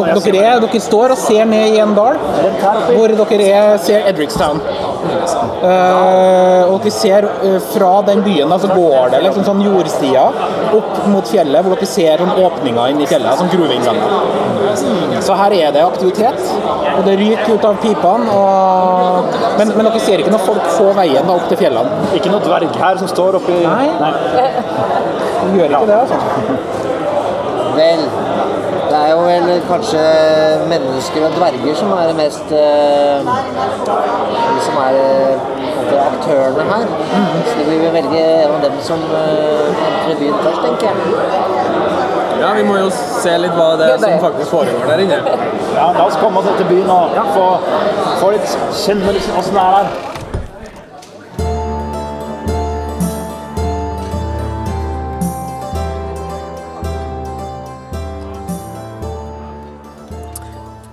Dere, dere, er, dere står og ser ned i en dal hvor dere er, ser Edricstown. Uh, og dere ser uh, fra den byen, så går det liksom sånn jordstier opp mot fjellet, hvor dere ser sånn åpninger inn i fjellet, sånn gruveinnganger. Så her er det aktivitet, og det ryker ut av pipene. Og, men, men dere ser ikke noe folk på veien da, opp til fjellene. Ikke noe dverg her som står oppi Nei. De gjør ikke det, altså. Vel, er jo vel kanskje mennesker og dverger som er det mest eh, som er eh, aktørene her. Så vi vil velge en av dem som uh, entrer byen først, tenker jeg. Ja, vi må jo se litt hva det er som faktisk foregår der inne. Ja, la oss komme oss ned til byen og få, få litt kjenne åssen det er der.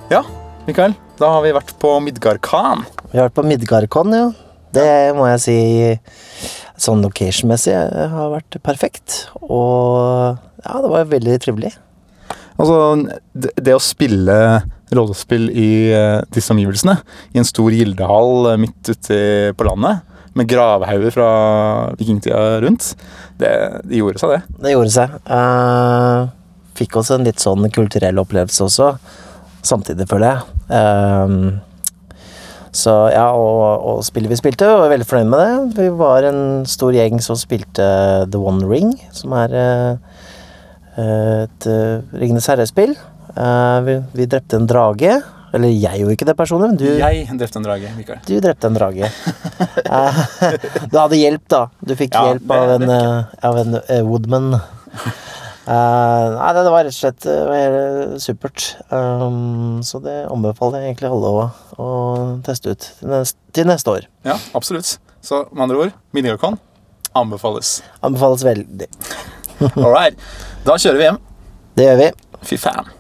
Ja, Mikael. Da har vi vært på Midgard Khan. Vi har vært på Midgardcon, ja. Det må jeg si sånn location-messig har vært perfekt. Og ja, det var veldig trivelig. Altså, det, det å spille rollespill i eh, disse omgivelsene, i en stor gildehall eh, midt ute på landet, med gravhauger fra vikingtida rundt, det, det gjorde seg, det. Det gjorde seg. Uh, fikk også en litt sånn kulturell opplevelse også, samtidig, føler jeg. Eh, så ja, og, og spillet vi spilte, var veldig fornøyd med det. Vi var en stor gjeng som spilte The One Ring, som er eh, et uh, Ringenes herre-spill. Eh, vi, vi drepte en drage. Eller jeg gjorde ikke det personlig, men du Jeg drepte en drage, Mikael. du drepte en drage. Eh, du hadde hjelp, da. Du fikk Ja, hjelp av en, eh, av en eh, woodman. Eh, nei, det var rett og slett eh, helt supert. Um, så det anbefaler jeg egentlig alle å, å teste ut til neste, til neste år. Ja, absolutt. Så med andre ord, Midgard anbefales. Anbefales veldig. All right. Da kjører vi hjem. Det gjør vi. Fy faen.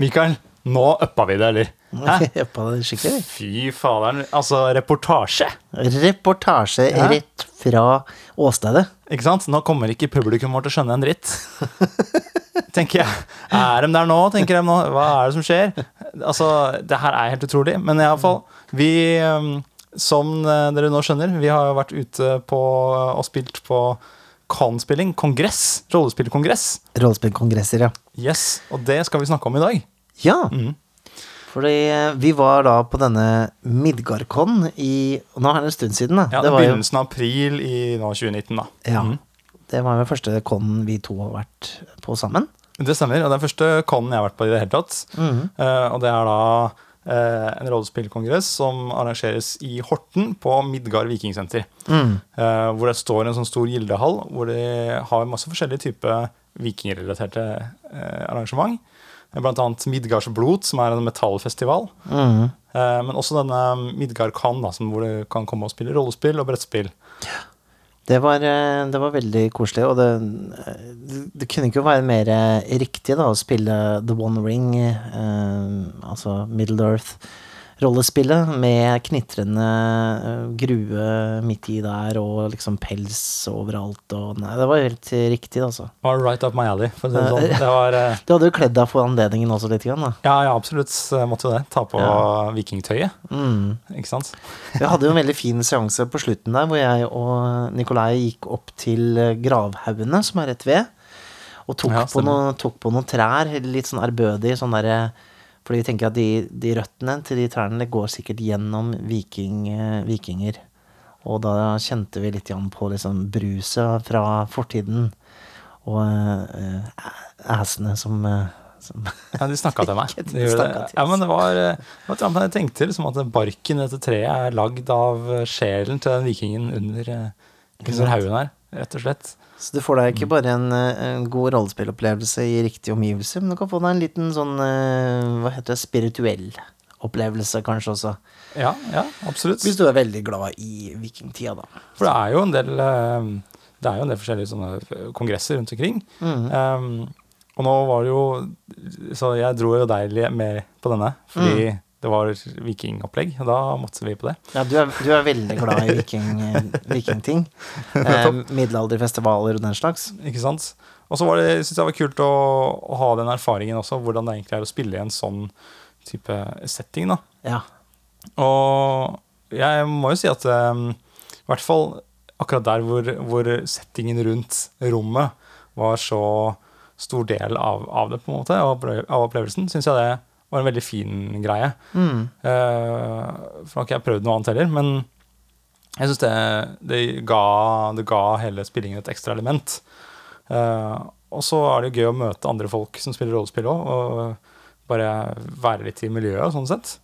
Mikael, nå uppa vi det, eller? Jeppa det skikkelig. Fy faderen. Altså, reportasje. Reportasje Ja. rett fra åstedet. Ikke sant? Nå kommer ikke publikum vårt til å skjønne en dritt. tenker jeg. Er de der nå, tenker de nå? Hva er det som skjer? Altså, det her er helt utrolig. Men iallfall, vi um, Som eh, dere nå skjønner, vi har jo vært ute på og spilt på Con-spilling. Kongress. Rollespillkongress. Rollespillkongresser, ja. Yes. Og det skal vi snakke om i dag. Ja. Mhm. Fordi eh, vi var da på denne Midgardcon i Nå er det en stund siden, da. Ja, det var jo, Begynnelsen av april i nå 2019, da. ja, Mm. det var jo den første con vi to har vært på sammen. Det stemmer. Og den første con jeg har vært på i det hele tatt. Mm. Uh, og det er da uh, en rollespillkongress som arrangeres i Horten på Midgard vikingsenter. Mm. Uh, hvor det står en sånn stor gildehall hvor de har masse forskjellige typer vikingrelaterte arrangement. Blant annet Midgards Blod, som er en metallfestival. Mm. Eh, men også denne Midgard Kan, hvor du kan komme og spille rollespill og brettspill. Det var, eh, det var veldig koselig, og det, eh, det kunne ikke være mer eh, riktig da, å spille The One Ring, eh, altså Middle Earth-rollespillet, med knitrende eh, grue midt i der, og liksom pels overalt, og nei, det var helt riktig, altså. Det var right up my alley. For å si det, sånn. det var, eh, Du hadde jo kledd deg for anledningen også litt, grann, da. ja, ja, absolutt. Jeg måtte jo det. Ta på Ja. vikingtøyet. Mm. Ikke sant? Vi hadde jo en veldig fin seanse på slutten der, hvor jeg og Nikolai gikk opp til eh, gravhaugene, som er rett ved, og tok, Ja, på, noen, tok på noen trær, litt sånn ærbødig, sånn derre Fordi vi tenker at de, de røttene til de trærne går sikkert gjennom viking, eh, vikinger. Og da kjente vi litt på liksom bruset fra fortiden, og uh, æsene som, eh, som Ja, de snakka til meg. De De det. til Ja, men det var, det jeg tenkte liksom at barken i dette treet er lagd av sjelen til den vikingen under, under haugen her, rett og slett. Så du får deg ikke bare en, eh, en god rollespillopplevelse i riktige omgivelser, men du kan få deg en liten sånn eh, Hva heter det? Spirituell opplevelse, kanskje også. Ja, ja, absolutt. Hvis du er veldig glad i vikingtida, da. For det er jo en del eh, Det jo en del forskjellige kongresser rundt omkring. Mm. Um, og nå var det jo Så jeg dro jo deg med på denne, fordi Mm. Det var vikingopplegg, og da måtte vi på det. Ja, du er, du er veldig glad i viking, eh, vikingting. Eh, middelalderfestivaler og den slags. Ikke sant? Og så var synes jeg det var kult å, å ha den erfaringen også, hvordan det egentlig er å spille i en sånn type setting. da. Ja. Og jeg må jo si at um, i hvert fall akkurat der hvor, hvor settingen rundt rommet var så stor del av, av det, på en måte, av opplevelsen, syns jeg det var en veldig fin greie. Mm. Uh, for nå har ikke jeg prøvd noe annet heller, men jeg syns det, det, ga, det ga hele spillingen et ekstra element. Uh, og så er det gøy å møte andre folk som spiller rollespill òg, og bare være litt i miljøet, sånn sett.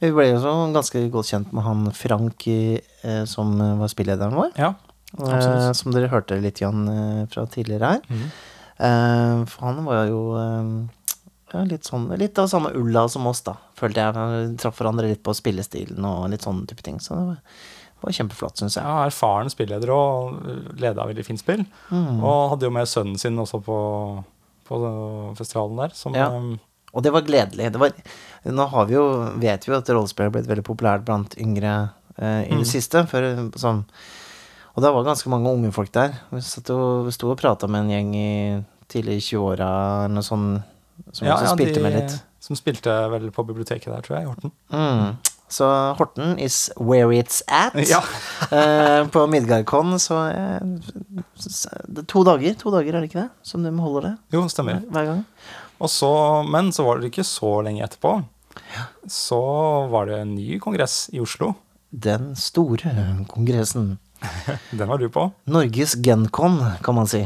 Vi ble jo så ganske godt kjent med han Frank eh, som var spillederen vår. Ja, Eh, som dere hørte litt igjen, eh, fra tidligere her. Mm. Eh, for han var jo ja, litt sånn Litt av samme ulla som oss, da, følte jeg. Traff hverandre litt på spillestilen og litt sånne type ting. Så det var, det var kjempeflott, syns jeg. Ja, erfaren spilleder og leda veldig fint spill. Mm. Og hadde jo med sønnen sin også på, på festivalen der. Som, Ja. um, Og det var gledelig. Det var, nå har vi jo, vet vi jo at rollespill har blitt veldig populært blant yngre eh, i det Mm. siste. For, sånn. Og det var ganske mange unge folk der. Vi og, vi sto og prata med en gjeng i tidlig i 20-åra eller noe sånt, som ja, også ja, spilte de, med litt. Som spilte vel på biblioteket der, tror jeg, i Horten. Mm. Så Horten is where it's at. Ja. eh, på Midgardcon, så eh, To dager, to dager er det ikke det? Som de holder det Jo, stemmer. hver gang? Og så, men så var det ikke så lenge etterpå. Så var det en ny kongress i Oslo. Den store kongressen. Den var du på. Norges Gencon, kan man si.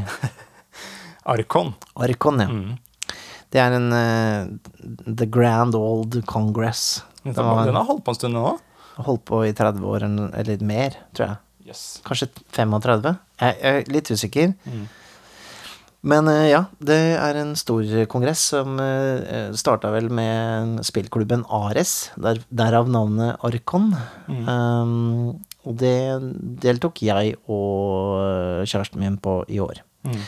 Arkon. Arkon, ja. Mm. Det er en uh, The Grand Old Congress. Den, var- den har holdt på en stund nå. Holdt på i 30 år eller mer, tror jeg. Yes. Kanskje 35? Jeg jeg er litt usikker. Mm. Men eh, ja, det er en stor kongress som uh, starta vel med spillklubben Ares, der, derav navnet Arkon. Mm. Um, og det deltok jeg og eh, kjæresten min på i år. Mm.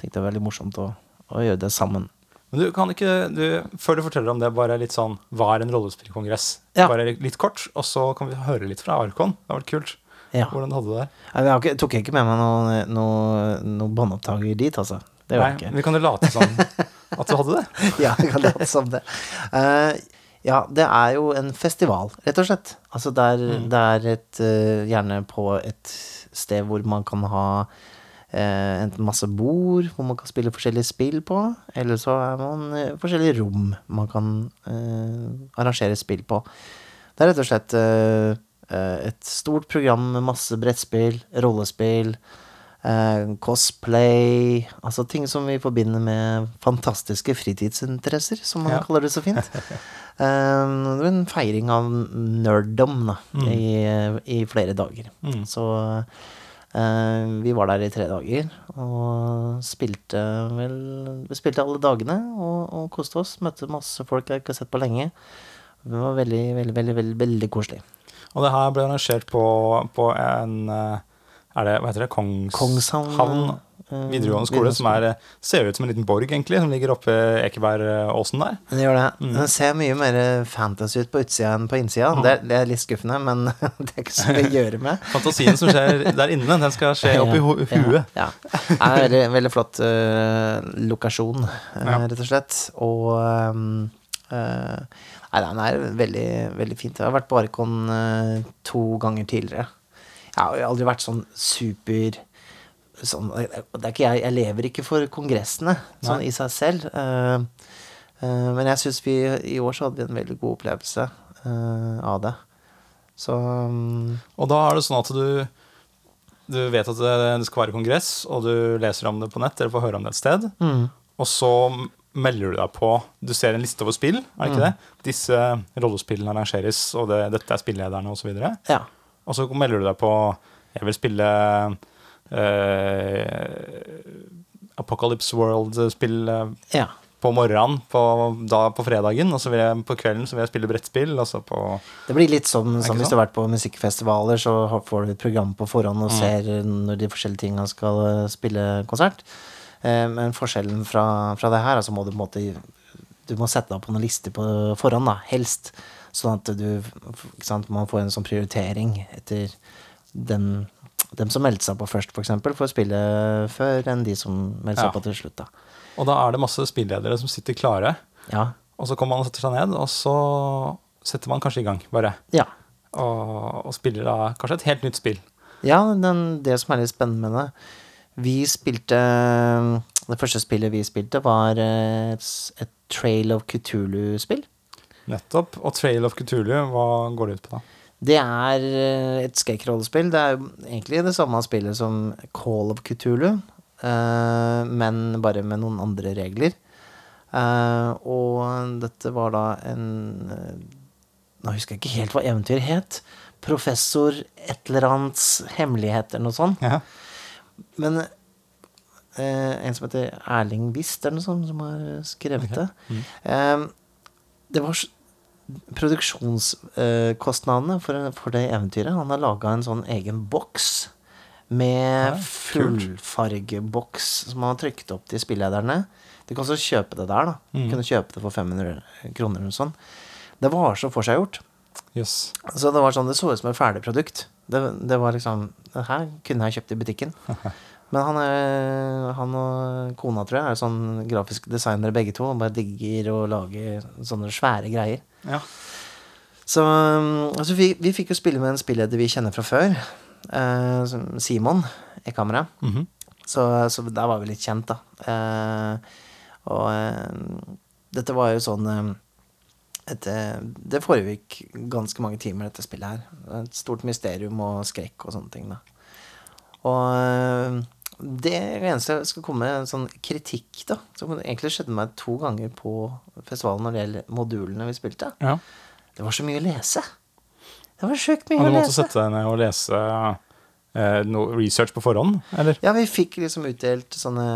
Tenkte det var veldig morsomt å, å gjøre det sammen. Men du kan ikke, du, før du forteller om det, bare litt sånn Hva er en rollespillkongress? Ja. Bare litt kort, og så kan vi høre litt fra Arkon. Det har vært kult. Ja. Hvordan hadde du det? Jeg, ikke, tok ikke med meg noen noe, noe båndopptaker dit, altså. Det gjør jeg ikke. vi kan jo late som at du hadde det. ja, vi kan late som det. Uh, ja, det er jo en festival, rett og slett. Altså det er, Mm. det er et uh, Gjerne på et sted hvor man kan ha eh, en masse bord hvor man kan spille forskjellige spill på. Eller så er man eh, forskjellige rom man kan eh, arrangere spill på. Det er rett og slett eh, eh, et stort program med masse brettspill, rollespill, eh, cosplay Altså ting som vi forbinder med fantastiske fritidsinteresser, som man Ja. kaller det så fint. Eh, det var en feiring av nerddom da, i, i flere dager. Mm. Så eh, vi var der i tre dager og spilte vel Vi spilte alle dagene og, og koste oss. Møtte masse folk jeg ikke har sett på lenge. Det var veldig, veldig, veldig, veldig, veldig koselig. Og det her ble arrangert på, på en eh, Er det, hva heter det? Kongs, Kongshavn Havn eh, videregående skole, som er, eh, ser ut som en liten borg, egentlig, som ligger oppe Ekebergåsen der. Den gjør det. Mm. Den ser mye mer fantasy ut på utsida enn på innsida. Det, er- det er litt skuffende, men det er ikke så mye å gjøre med. Fantasien som skjer der inne, den skal skje oppi hu huet. Ja. ja. Det er en veldig, veldig flott uh, lokasjon, uh, Ja. rett og slett. Og um, uh, Nei, den er veldig, veldig fint. Jeg har vært på Arkon eh, to ganger tidligere. Jeg har aldri vært sånn super sånn, det ikke jeg, jeg lever ikke for kongressene sånn i seg selv. Uh, uh, men jeg syns vi i år så hadde vi en veldig god opplevelse uh, av det. Så um, Og da er det sånn at du du vet at det det skal være kongress, og du leser om det på nett eller får høre om det et sted. mm, Og så melder du deg på Du ser en liste over spill, er det ikke det? Disse rollespillene arrangeres, og det, dette er spillederne osv. Og, ja. og så melder du deg på Jeg vil spille Apocalypse World-spill eh, ja. på morgenen på, da, på fredagen, og så vil jeg, på kvelden så vil jeg spille brettspill. Altså på Det blir litt som, som hvis du har vært på musikkfestivaler, så får du et program på forhånd og ser når de forskjellige tinga skal eh, spille konsert. Eh, Men forskjellen fra, fra det her, altså må du på en måte Du må sette deg på noen lister på forhånd, da, helst. Sånn at du sant, man får en sånn prioritering etter den dem som meldte seg på først, f.eks., får spille før enn de som meldte seg Ja. på til slutt. da. Og da er det masse spilledere som sitter klare, Ja. og så kommer man og setter seg ned, og så setter man kanskje i gang, bare. ja. Og, og spiller da kanskje et helt nytt spill. Ja, den, det som er litt spennende med det Vi spilte Det første spillet vi spilte, var et, et Trail of Cthulhu-spill. Nettopp. Og Trail of Cthulhu, hva går det ut på da? Det er eh, et skrekkrollespill. Det er egentlig det samme spillet som Call of Cthulhu, uh, men bare med noen andre regler. Uh, og dette var da en Nå husker jeg ikke helt hva eventyret het. Professor et eller annets hemmelighet eller noe sånt. Ja. Men eh, en som heter Erling Wist eller noe sånt, som har skrevet det. Eh, det var produksjonskostnadene for, for det eventyret. Han har laga en sånn egen boks med Ja, fullfargeboks som han har trykket opp til spillederne. Du kan også kjøpe det der, da. Du Mm. kunne kjøpe det for 500 kroner eller sånt. Det var så forseggjort. Yes. Så det var sånn, det så ut som et ferdig produkt. Det, det var liksom Det her kunne jeg kjøpt i butikken. Men han, er, han og kona, tror jeg, er sånn grafisk designere begge to. Bare digger å lage sånne svære greier. Ja. Så altså vi, vi fikk jo spille med en spilleder vi kjenner fra før. eh, Simon Ekamera. -hmm. Så, så der var vi litt kjent, da. Eh, og eh, dette var jo sånn eh, et, eh, Det foregikk ganske mange timer, dette spillet her. Et stort mysterium og skrekk og sånne ting, da. Og eh, det eneste jeg skal komme med en sånn kritikk, da, som egentlig skjedde meg to ganger på festivalen når det gjelder modulene vi spilte, ja. det var så mye å lese. Det var sjukt mye å Og du måtte sette deg ned og lese eh, noe research på forhånd, eller? Ja, vi fikk liksom utdelt sånne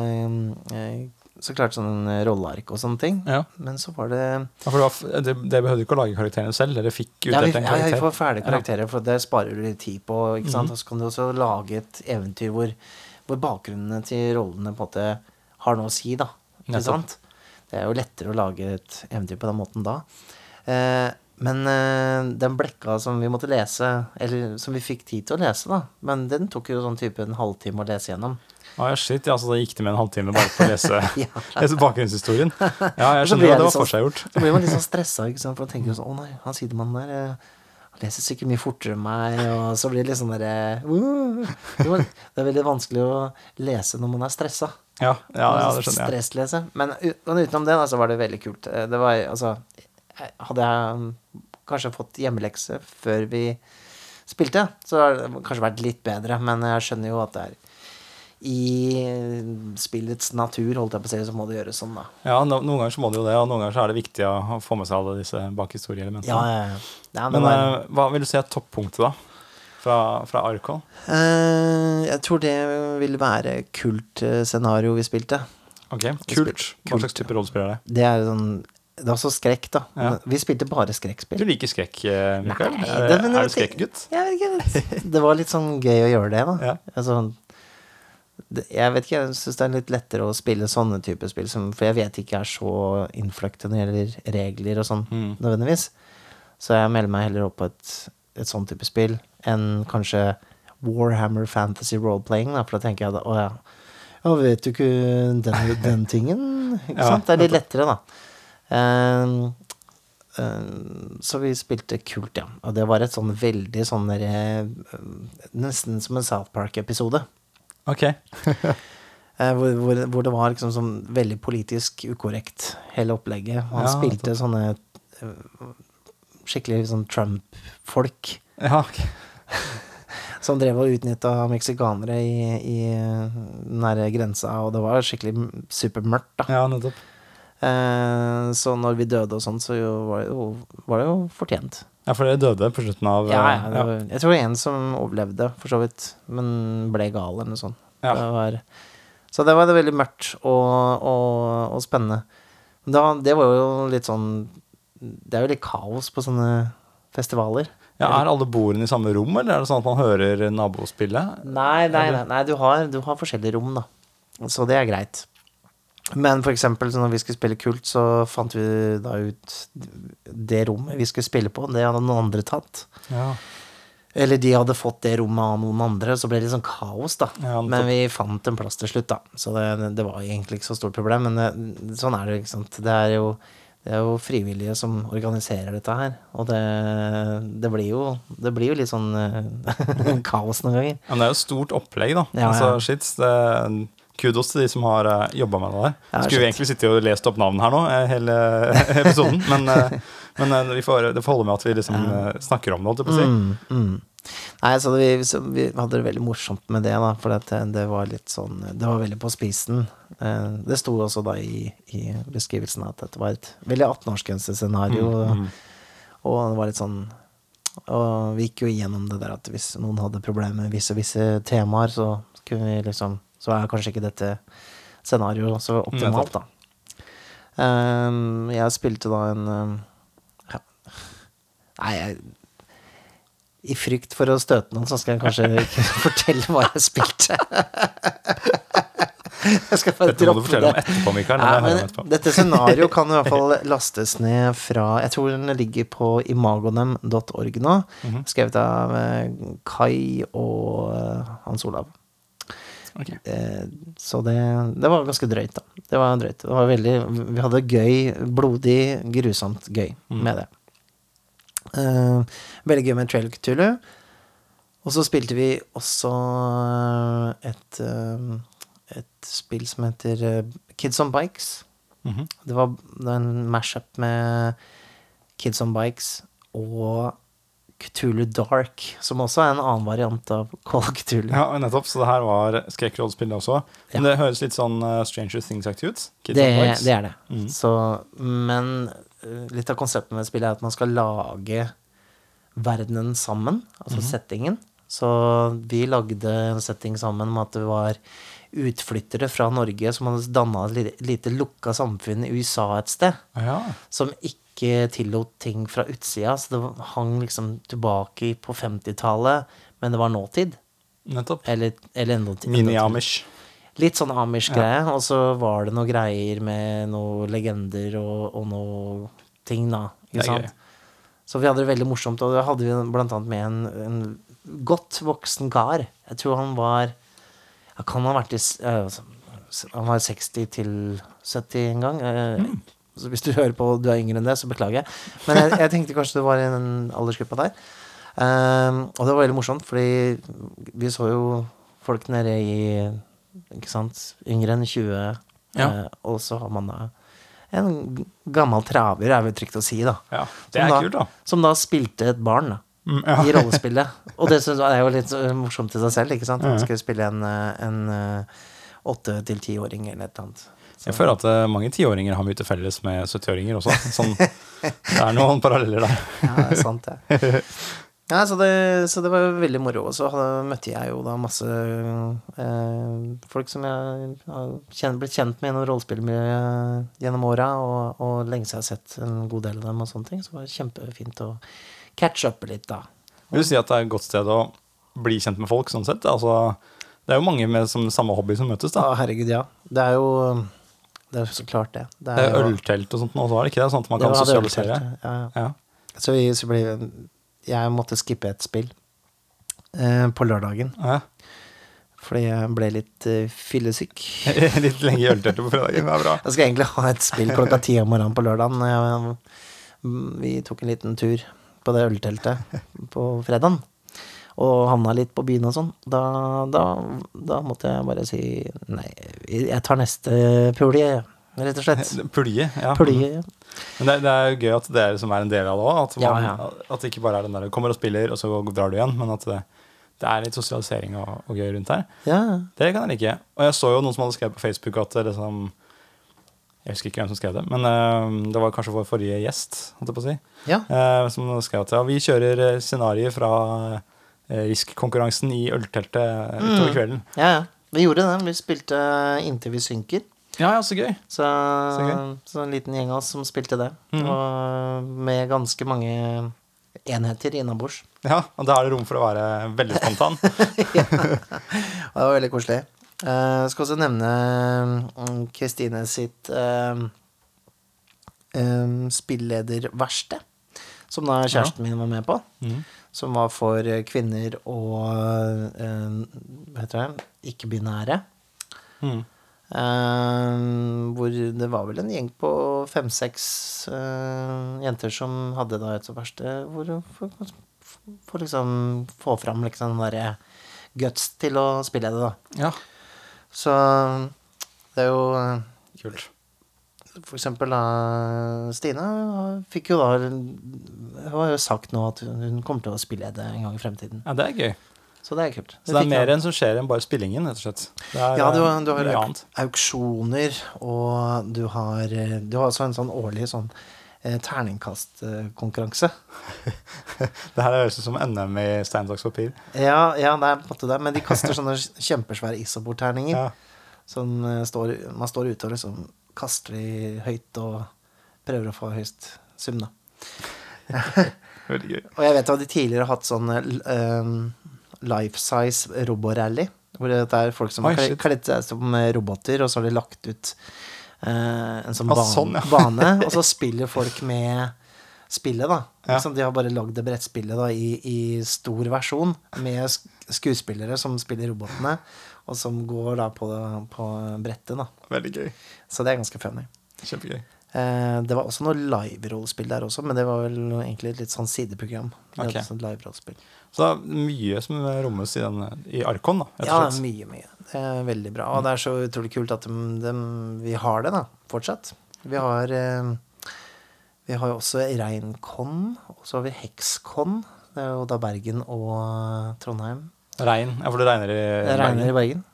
eh, Så klart sånn rolleark og sånne ting. Ja. Men så var det Ja, for det, var, det, det behøvde ikke å lage karakterene selv, dere fikk ja vi, en karakter? ja, vi får ferdige karakterer, for det sparer du litt tid på. Ikke sant? Og så kan du også lage et eventyr hvor, hvor bakgrunnene til rollene på en måte har noe å si, da. Ikke sant? Det er jo lettere å lage et eventyr på den måten da. Eh, men eh, den blekka som vi måtte lese, eller som vi fikk tid til å lese, da, men den tok jo sånn type en halvtime å lese gjennom. Ah, ja, shit, ja, så da gikk det med en halvtime bare på å lese, Ja. lese bakgrunnshistorien. Ja, jeg skjønner at det var sånn- forseggjort. Så blir man litt sånn stressa, ikke sant? for da tenker du sånn Å nei, han sidemannen der eh, han leser sikkert mye fortere enn meg, og så blir det litt sånn derre uh, det er veldig vanskelig å lese når man er stressa. Ja, ja, ja, det skjønner jeg. Men, utenom det, så var det veldig kult. Eh, Det var altså Hadde jeg mm, kanskje fått hjemmelekse før vi spilte, så hadde det kanskje vært litt bedre, men jeg skjønner jo at det er i spillets natur, holdt jeg på å si, så må det gjøres sånn, da. Ja, no, Noen ganger så må det jo det, og noen ganger så er det viktig å få med seg alle disse bakhistorieelementene. Ja, ja, ja. ja Men var, eh, hva vil du si er toppunktet, da? Fra, fra Arcol? Uh, jeg tror det vil være kult-scenario vi spilte. Ok, Kult. Hva slags type rollespill er det? Det er sånn Det er også skrekk, da. Ja. Vi spilte bare Du liker skrekk, eh, Mikael? Nei, er, det- er jeg du skrekkgutt? Ikke. Det var litt sånn gøy å gjøre det, da. Ja. Altså, jeg vet ikke, jeg syns det er litt lettere å spille sånne typer spill, som, for jeg vet ikke jeg er så innfløkt når det gjelder regler og sånn, Mm. nødvendigvis. Så jeg melder meg heller opp på et, et sånn type spill enn kanskje Warhammer Fantasy Role-playing, da, for da tenker jeg da, å ja, å, vet du ikke den, den tingen? Ikke Ja, sant? Det er litt lettere, da. Ehm, så vi spilte kult, ja. Og det var et sånn veldig sånn derre Nesten som en South Park-episode. Ok. Eh, hvor, hvor, hvor det var liksom sånn veldig politisk ukorrekt, hele opplegget. Og han Ja, spilte sånne eh, skikkelig sånn Trump-folk Ja, okay. som drev og utnytta meksikanere i, i nære grensa, og det var skikkelig supermørkt, da. ja nettopp. Eh, så når vi døde og sånn, så jo, var, det jo, var det jo fortjent. Ja, for dere døde på slutten av Ja, ja, det var, jeg tror det var en som overlevde, for så vidt, men ble gal eller noe sånt. Ja. Det var, så det var det veldig mørkt og, og, og spennende. Da, det var jo litt sånn Det er jo litt kaos på sånne festivaler. Ja, Er alle bordene i samme rom, eller er det sånn at man hører nabospillet? Nei, nei, nei, nei du, har, du har forskjellige rom, da. Så det er greit. Men for eksempel så når vi skulle spille Kult, så fant vi da ut det rommet vi skulle spille på. Det hadde noen andre tatt. Ja. Eller de hadde fått det rommet av noen andre, så ble det litt sånn kaos, da. Ja, men vi fant en plass til slutt, da. Så det, det var egentlig ikke så stort problem. Men det, sånn er det, ikke sant. Det er jo, det er jo frivillige som organiserer dette her. Og det, det, blir, jo, det blir jo litt sånn eh, kaos noen ganger. Men det er jo stort opplegg, da. Ja, altså, shit, det, kudos til de som har uh, jobba med det der. Ja, Skulle vi egentlig sitte og lest opp navn her nå, eh, hele episoden, men, eh, men eh, vi får, det får holde med at vi liksom eh, snakker om det, holdt jeg på å si. Mm, mm. Nei, så vi, vi hadde det veldig morsomt med det, da, for det, det var litt sånn Det var veldig på spisen. Eh, Det sto også da i, i beskrivelsen at dette var et veldig 18-årsgrensescenario. Mm, Og det var litt sånn Og vi gikk jo igjennom det der at hvis noen hadde problemer med visse, visse temaer, så kunne vi liksom Så er kanskje ikke dette scenarioet så optimalt, da. Um, jeg spilte da en um, ja. Nei, jeg i frykt for å støte noen, så skal jeg kanskje ikke fortelle hva jeg spilte. jeg skal bare Dette må du fortelle fortelle om etterpå, Mikael. Nei, men etterpå. dette scenarioet kan i hvert fall lastes ned fra Jeg tror den ligger på imagonem.org nå. Mhm. Skrevet av eh, Kai og eh, Hans Olav. Ok. Eh, Så det, det var ganske drøyt, da. Det var drøyt. Det var veldig, vi hadde gøy, blodig, grusomt gøy Mm. med det. Eh, veldig gøy med Trail Cthulhu. Og så spilte vi også eh, et, eh, et spill som heter eh, Kids on Bikes. Mhm. Det var en mashup med Kids on Bikes og Cthulhu Dark, som også er en annen variant av Call of Cthulhu. Ja, nettopp. Så det her var skrekkrollspillet også. Men det høres litt sånn uh, Stranger Things-aktig ut. Det, det er det. Mm. Så, men eh, litt av konseptet med spillet er at man skal lage verdenen sammen, altså mm. settingen. Så vi lagde en setting sammen med at det var utflyttere fra Norge som hadde danna et lite, lite lukka samfunn i USA et sted, Ja. som ikke tillot ting fra utsida. Så det hang liksom tilbake på 50-tallet, men det var nåtid. Nettopp. Eller, eller enda Mini-Amish. Litt sånn Amish-greie, og så var det noen greier med noen legender og, og noen ting, da. Ikke sant? Så vi hadde det veldig morsomt, og da hadde vi blant annet med en, en godt voksen kar. Jeg tror han var Kan ha vært i eh, Han var 60 til 70 en gang. eh, Mm. Så hvis du hører på du er yngre enn det, så beklager jeg. Men jeg, jeg tenkte kanskje det var i den aldersgruppa der. Um, og det var veldig morsomt, fordi vi så jo folk nede i Ikke sant? Yngre enn 20. Ja. Uh, og så har man da en gammel traver, er vel trygt å si, da. Ja, det Som er da- kult, da. Som da spilte et barn, da. Mm, ja. I rollespillet. Og det synes jeg er jo litt morsomt i seg selv, ikke sant? Han Ja. skulle spille en, eh, en eh, åtte til tiåring eller et eller annet. Så- Jeg føler at eh, mange tiåringer har mye til felles med 70-åringer også. Sånn, det er noen paralleller der. Ja, det er sant, det. Ja, så det, så det var veldig moro. Og så møtte jeg jo da masse eh, folk som jeg har kjent, blitt kjent med gjennom rollespillmiljøet gjennom åra, og, og lenge siden jeg har sett en god del av dem og sånne ting. Så det var kjempefint å catch up litt, da. Vil du si at det er et godt sted å bli kjent med folk, sånn sett? Altså, det er jo mange med som, samme hobby som møtes, da. Ja, herregud, ja. Det er jo Det er så klart det. Det er øltelt og sånt nå er det ikke det? Sånn at man kan var sosialisere? Ja, ja. Ja. Så, vi, så ble, jeg måtte skippe et spill eh, på lørdagen. ja. Fordi jeg ble litt uh, fyllesyk. Litt lenge i ølteltet på fredagen, det er bra. Jeg skal egentlig ha et spill klokka ti om morgenen på lørdagen. Jeg, vi tok en liten tur på det ølteltet på fredagen. Og havna litt på byen og sånn. Da, da, da måtte jeg bare si nei, jeg tar neste pulje, rett og slett. Pulje. Ja. Pulje. Men det, det er jo gøy at det er som er en del av det òg. At, Ja, ja. at det ikke bare er den der du kommer og spiller, og så drar du igjen. Men at det, det er litt sosialisering og, og gøy rundt her. Ja. Det kan jeg like. Og jeg så jo noen som hadde skrevet på Facebook at det liksom Jeg husker ikke hvem som skrev det, men uh, det var kanskje vår forrige gjest, holdt jeg på å si, ja. uh, som skrev at ja, vi kjører scenarioet fra Risk-konkurransen i ølteltet utover kvelden. Ja, ja. Vi gjorde det. Vi spilte Inntil vi synker. Ja, ja, så gøy. Så, gøy. så en liten gjeng av oss som spilte det. Mm. Og med ganske mange enheter innabords. Ja, og da er det rom for å være veldig spontan. ja. det var veldig koselig. Eh, Jeg skal også nevne mm, Kristine sitt eh, eh, spillederverksted. som da kjæresten min var med på. Mhm. Som var for eh, kvinner og eh, hva heter det, ikke-binære. Mm. Uh, hvor det var vel en gjeng på fem-seks uh, jenter som hadde da et så verste Hvor for, for liksom få fram liksom den derre guts til å spille det, da. Ja. Så det er jo Kult. For eksempel da Stine fikk jo da Hun har jo sagt nå at hun kommer til å spille det en gang i fremtiden. Ja, det er gøy. Så det er kult. Så det er mer enn som skjer enn bare spillingen, rett og slett. Ja, du, eh, du har auk auksjoner, og du har eh, Du har altså en sånn årlig sånn eh, terningkastkonkurranse. Det her høres ut som NM i stein, saks, papir. Ja, ja, det er på en måte det, men de kaster sånne kjempesvære isoborterninger. Ja. Som står, man står og liksom kaster de høyt og prøver å få høyest sum, da. Veldig gøy. Og jeg vet at de tidligere har hatt sånn um, life size roborally. Hvor det er folk som Oi, har kle- kledd seg som eh, roboter, og så har de lagt ut uh, en sånn Ah, bane, sånn, ja. bane. Og så spiller folk med spillet, da. Ja. Liksom, de har bare lagd det brettspillet da, i, i stor versjon, med skuespillere som spiller robotene, og som går da på, på brettet, da. Veldig gøy. Så det er ganske funny. Kjempegøy. Eh, det var også noe live-rollespill der også, men det var vel egentlig et litt sånn sideprogram. Okay. sånn live-rollespill. Så det er mye som rommes i, den, i Arkon, da. Ja, slett. mye, mye. Det er veldig bra. Og det er så utrolig kult at de, de, vi har det, da, fortsatt. Vi har eh, Vi har jo også Reinkon, og så har vi Hekskon. Det er jo da Bergen og Trondheim. Regn. Ja, for det regner i Det regner i Bergen.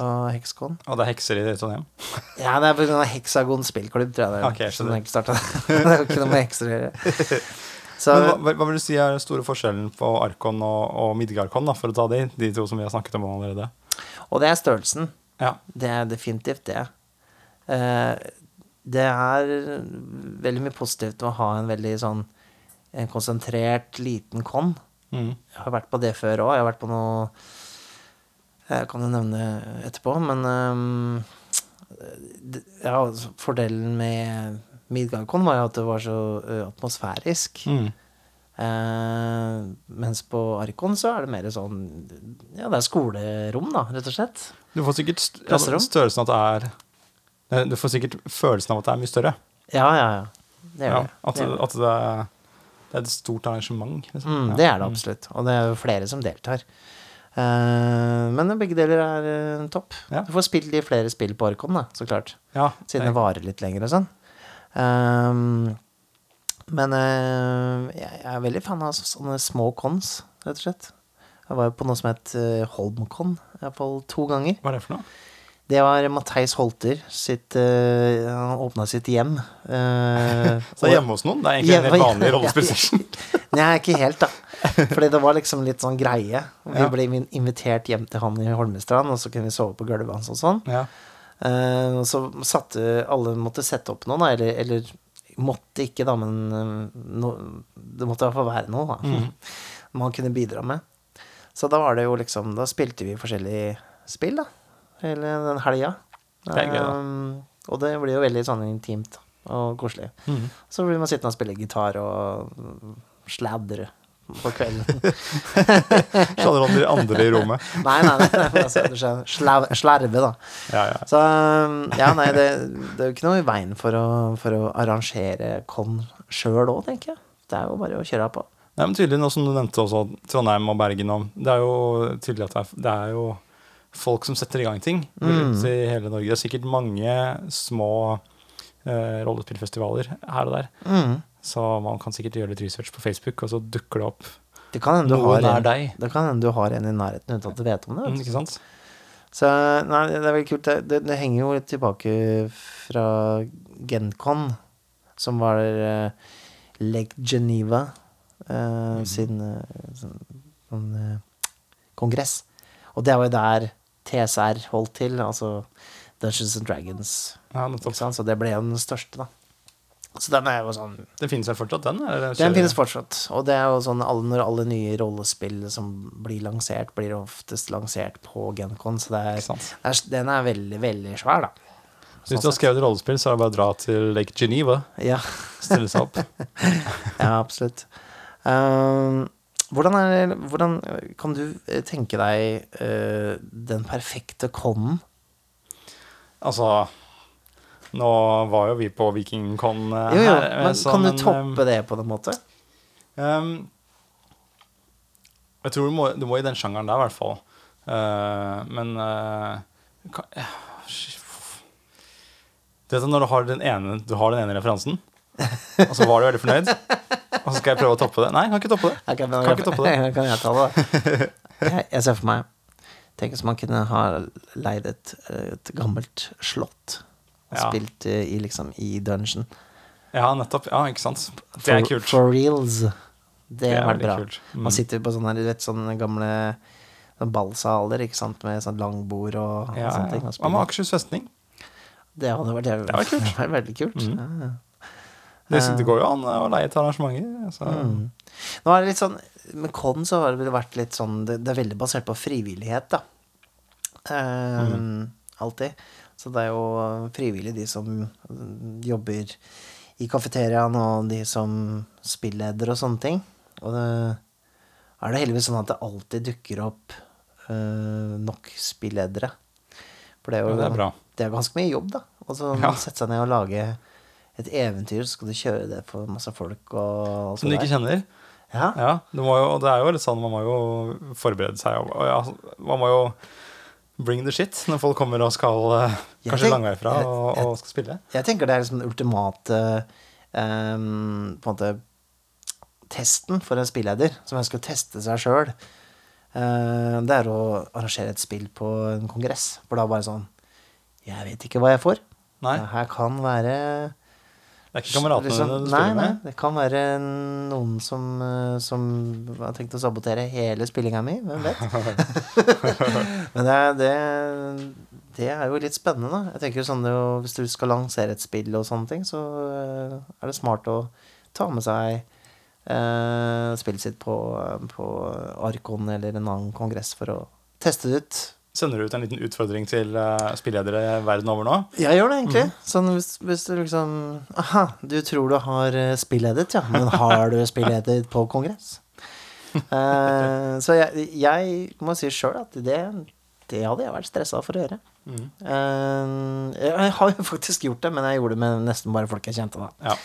Og Hekskon. Og det er hekser i Trondheim. Ja, det er av Heksagon spillklubb, tror jeg det er. Okay, jeg som egentlig startet. det jo ikke noe med hekser å gjøre. Så, Men hva, hva- vil du si er den store forskjellen på Arkon og, og Midgarkon, da, for å ta de, de to som vi har snakket om allerede? og det er størrelsen. Ja. Det er definitivt det. Eh, det er veldig mye positivt å ha en veldig sånn en konsentrert, liten con. Mm. Jeg har vært på det før òg. Jeg har vært på noe Jeg kan jo nevne etterpå, men um, ja, altså, fordelen med Midgardcon var jo at det var så atmosfærisk. Mm. Uh, mens på Arkon så er det mer sånn Ja, det er skolerom, da, rett og slett. Du får sikkert st ja, størrelsen at det er eh, Du får sikkert følelsen av at det er mye større. Ja, ja, ja. Det gjør Ja, det. at, det, gjør det. at det, er, det er et stort arrangement. Liksom. Mm, det er det absolutt. Og det er jo flere som deltar. Uh, men begge deler er uh, topp. Ja. Du får spilt litt flere spill på Orkon, da, så klart. Ja, Siden det varer litt lenger og sånn. Um, men uh, jeg er veldig fan av sånne små cons, rett og slett. Jeg var jo på noe som het Holmcon, iallfall to ganger. Hva er det for noe? Det var Matheis Holter sitt uh, Han åpna sitt hjem. Uh, Så hjemme hos noen? Det er egentlig en helt vanlig rollespillsession. Nei, ikke helt, da. Fordi det var liksom litt sånn greie. Vi Ja. ble invitert hjem til han i Holmestrand, og så kunne vi sove på gulvet hans og sånn. Ja. Uh, og så satte alle måtte sette opp noe, da, eller, eller måtte ikke, da, men no, det måtte i hvert fall være noe da, Mm. man kunne bidra med. Så da var det jo liksom Da spilte vi forskjellige spill, da, hele den helga. Det er gøy, da. Eh, og det blir jo veldig sånn intimt og koselig. Mm. Så blir man sittende og spille gitar og sladre på kvelden. Sladre om de andre i rommet? nei, nei, nei, nei altså, du skjønner, sla- slarve, da. Ja, ja. Så ja, nei, det, det er jo ikke noe i veien for å, for å arrangere con sjøl òg, tenker jeg. Det er jo bare å kjøre på. Nei, men tydelig, nå som du nevnte også Trondheim og Bergen om, Det er jo tydelig at det er, det er jo folk som setter i gang ting mm. i hele Norge. Det er sikkert mange små uh, rollespillfestivaler her og der. Mm. Så man kan sikkert gjøre litt research på Facebook, og så dukker det opp Det kan hende du har en i nærheten uten at du vet om det. Mm, ikke sant? Så nei, det er veldig kult. Det, det, det henger jo litt tilbake fra Gencon, som var uh, Lake Geneva eh, sin uh, sånn, sånn, kongress. Og det var jo der TSR holdt til, altså Dungeons and Dragons. Ja, nettopp. Så det ble den største, da. Så den er jo sånn Det finnes vel fortsatt, den? Eller Den finnes fortsatt. Og det er jo sånn alle, når alle nye rollespill som blir lansert, blir oftest lansert på Gencon, så det er, det er, den er veldig, veldig svær, da. Hvis du har skrevet rollespill, så er det bare å dra til Lake Geneva. Ja, Stille seg opp. ja absolutt. Ehm, hvordan, er, hvordan kan du eh, tenke deg uh, den perfekte conen? Altså Nå var jo vi på Vikingcon uh, Jo, jo, her. eh, men så, kan du men, toppe det på en måte? Um, jeg tror du må, du må i den sjangeren der, i hvert fall. Uh, men eh, kan, Du vet at når du har den ene, du har den ene referansen, og så var du veldig fornøyd, og så skal jeg prøve å toppe det. Nei, jeg kan ikke toppe det. Jeg kan, Kan ikke toppe det. kan jeg ta det? Jeg, jeg ser for meg Tenk hvis man kunne ha leid et, et gammelt slott og Ja. spilt eh, i, liksom, i dungeon. Ja, nettopp. Ja, ikke sant. Det For, er kult. For reals. Det Det veldig bra. kult. Mm. Man sitter på sånne, du vet, sånne gamle sånn ballsaler ikke sant? med sånn langbord og, og sånne ting. ja. Hva med. Akershus festning? Det hadde vært, Det var kult. det vært veldig kult. Mm. Ja, ja. Det, det går jo an å leie til arrangementer. Så. Mm. Nå er det litt sånn Med Con så har det vært litt sånn Det, er veldig basert på frivillighet, da. Um, Mm. Alltid. Så det er jo frivillig, de som jobber i kafeteriaen, og de som spilleder og sånne ting. Og det er det heldigvis sånn at det alltid dukker opp uh, nok spilledere. For det er jo Ja, det er det er ganske mye jobb, da. Og så Ja. sette seg ned og lage et eventyr, så skal du kjøre det for masse folk og og Som du ikke kjenner. Ja. Ja, det, jo, det er jo litt sånn, man må jo forberede seg. Og, og ja, man må jo bring the shit når folk kommer og skal eh, kanskje langveisfra og, og skal spille. Jeg tenker det er liksom den ultimate um, på en måte testen for en spilleder som ønsker å teste seg sjøl. det er å arrangere et spill på en kongress. For da bare sånn Jeg vet ikke hva jeg får. Nei, Det her kan være det er ikke kameratene liksom- du spiller nei, med. det kan være noen som, eh, som har tenkt å sabotere hele spillinga mi. Hvem vet? Men det, det, det er jo litt spennende. Jeg tenker sånn jo, Hvis du skal lansere et spill og sånne ting, så eh, er det smart å ta med seg eh, spillet sitt på, på Arkon eller en annen kongress for å teste det ut. Sender du ut en liten utfordring til uh, spilledere verden over nå? Jeg gjør det egentlig. Mm. Sånn hvis, hvis du liksom Aha, du tror du har eh, spilledet, ja. Men har du spilledet på kongress? Uh, så jeg, jeg må si sjøl at det, det hadde jeg vært stressa for å gjøre. Mm. Uh, jeg har jo faktisk gjort det, men jeg gjorde det med nesten bare folk jeg kjente, da. Ja.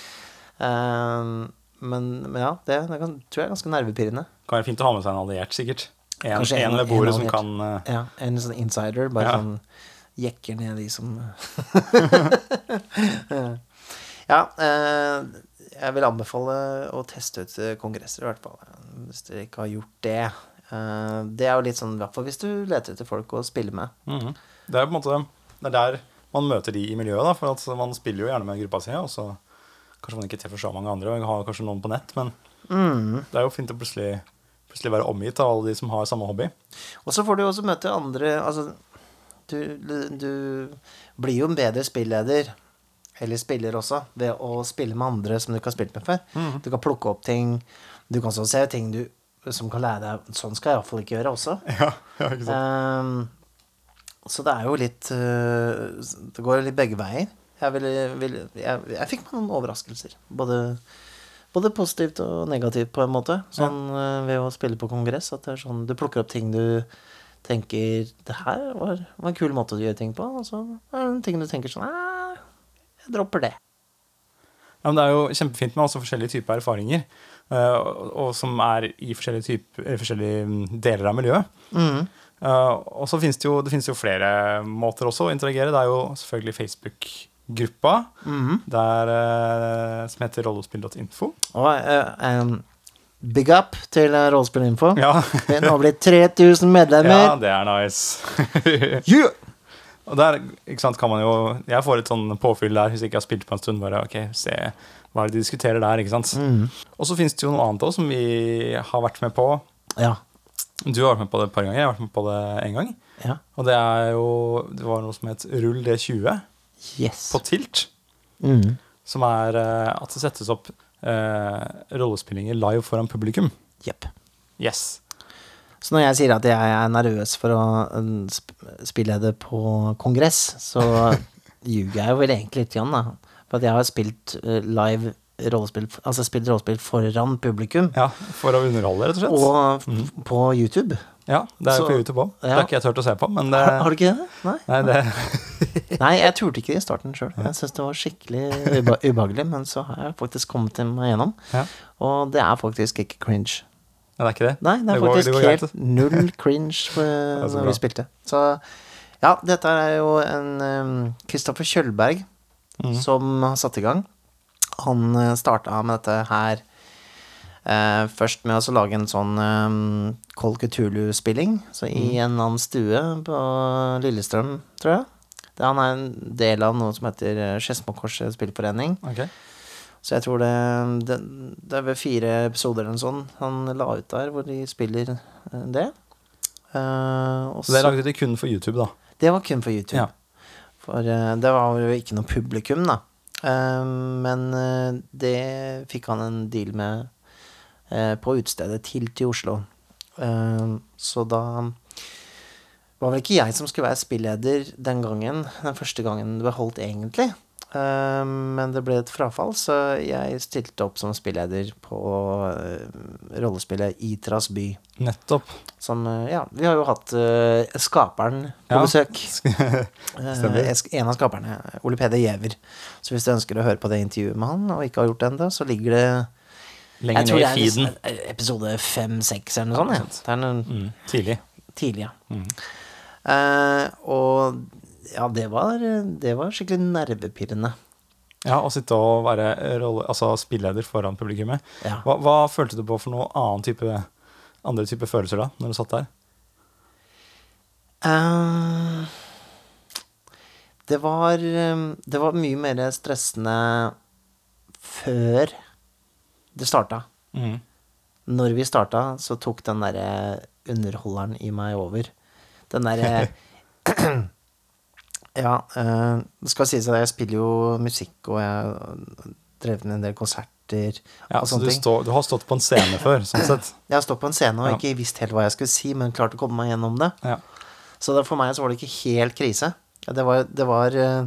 Uh, men, men ja, det, det kan, tror jeg er ganske nervepirrende. Kan være fint å ha med seg en alliert, sikkert. En, Kanskje en en- ved bordet en som kan uh, Ja, En sånn insider, bare Ja. sånn jekker ned de som Ja, eh, jeg vil anbefale å teste ut eh, kongresser, i hvert fall. Hvis dere ikke har gjort det. Eh, det er jo litt sånn, i hvert fall hvis du leter etter folk å spille med. mhm. Det er på en måte Det er der man møter de i miljøet, da. For at man spiller jo gjerne med gruppa si, og så kanskje man ikke treffer så mange andre, og har kanskje noen på nett, men Mm. det er jo fint å plutselig, plutselig være omgitt av alle de som har samme hobby. Og så får du jo også møte andre Altså, du, du blir jo en bedre spilleder, eller spiller også, ved å spille med andre som du ikke har spilt med før. Du kan plukke opp ting. Du kan også se ting du som kan lære deg Sånn skal jeg iallfall ikke gjøre også. Ja, ja ikke sant? Um, så det er jo litt eh, Det går litt begge veier. Jeg, vil, vil, jeg, jeg fikk meg noen overraskelser. Både, både positivt og negativt, på en måte. Sånn eh, ved å spille på kongress. At det er sånn Du plukker opp ting du tenker Det her var, var en kul måte å gjøre ting på. Og så er det ting du tenker sånn Jeg dropper det. Ja, men det er jo kjempefint med også forskjellige typer erfaringer, eh, og, og som er i forskjellige, typer, forskjellige mm, deler av miljøet. Mm. Uh, og så finnes det jo, det finnes jo flere måter også å interagere. Det er jo selvfølgelig Facebook-gruppa, -hmm. der, eh, som heter rollespill.info. Og eh, em, big up til eh, Rollespillinfo. Ja. Det er nå blitt 3000 medlemmer. ja, det er nice. Yeah! og der sant, kan man jo Jeg får et sånn påfyll der hvis jeg ikke har spilt på en stund. Bare ok, se hva er det de diskuterer der, ikke sant. Mm. Og så finnes det jo noe annet også som vi har vært med på. Ja. Du har vært med på det et par ganger, jeg har vært med på det én gang. ja. Og det er jo Det var noe som het Rull D20 Yes. på Tilt. Mm. Som er eh, at det settes opp eh, rollespillinger live foran publikum. Jepp. Yes. Så når jeg sier at jeg er nervøs for å sp- spille det på kongress, så ljuger jeg jo vel egentlig litt, grann, da. For at jeg har spilt eh, live rollespill Altså spilt rollespill foran publikum. Ja, For å underholde, rett og slett. Og mm. på YouTube. Ja, Det er jo på YouTube òg. Det har ikke jeg turt å se på, men det, Har, har du ikke det? Nei. nei, det Nei, jeg turte ikke det i starten sjøl. Jeg syntes det var skikkelig uba ubehagelig, men så har jeg faktisk kommet meg gjennom. Ja. Og det er faktisk ikke cringe. Ja, det er ikke det? Nei, det er går- faktisk det helt null cringe er når vi spilte. Så ja, dette er jo en Kristoffer Kjølberg mm. som har satt i gang. Han uh, starta med dette her uh, først med å så lage en sånn um, Call Cthulhu-spilling. Så i mm. en annen stue på Lillestrøm, tror jeg. Det, han er en del av noe som heter uh, Skedsmokorset spillforening. Okay. Så jeg tror det, det, det er ved fire episoder eller noe sånt han la ut der, hvor de spiller eh, det. Uh, Så det lagde de kun for YouTube, da. det var kun for YouTube. Ja. For uh, det var jo ikke noe publikum, da. Uh, men eh, det fikk han en deal med eh, på utstedet til til Oslo. Eh, så da var vel ikke jeg som skulle være spilleder den gangen, den første gangen det ble holdt, egentlig. Eh, men det ble et frafall, så jeg stilte opp som spilleder på eh, rollespillet Itras by. Nettopp. Som, eh, ja, vi har jo hatt eh, skaperen på Ja. besøk. En av skaperne, Ole Peder Giæver. Så hvis du ønsker å høre på det intervjuet med han, og ikke har gjort det ennå, så ligger det Lenger ned i det feeden. episode fem-seks eller noe sånt. Ja. Det er noe Mm, tidlig. tidlig, ja. Mm. Eh, og ja, det var, det var skikkelig nervepirrende. Ja, Å sitte og være rolle, altså spilleder foran publikummet. Ja. Hva, hva følte du på for noe annen type, andre type følelser da, når du satt der? Uh, det var eh, Det var mye mer stressende før det starta. Mm. Når vi starta, så tok den derre underholderen i meg over. Den derre Ja, eh, det skal sies at jeg spiller jo musikk, og jeg har drevet med en del konserter Ja, og så sånne du, ting. stå, du har stått på en scene før, sånn sett. Jeg har stått på en scene og Ja. ikke visst helt hva jeg skulle si, men klart å komme meg gjennom det. Ja. Så det, for meg så var det ikke helt krise. Det var, det var eh,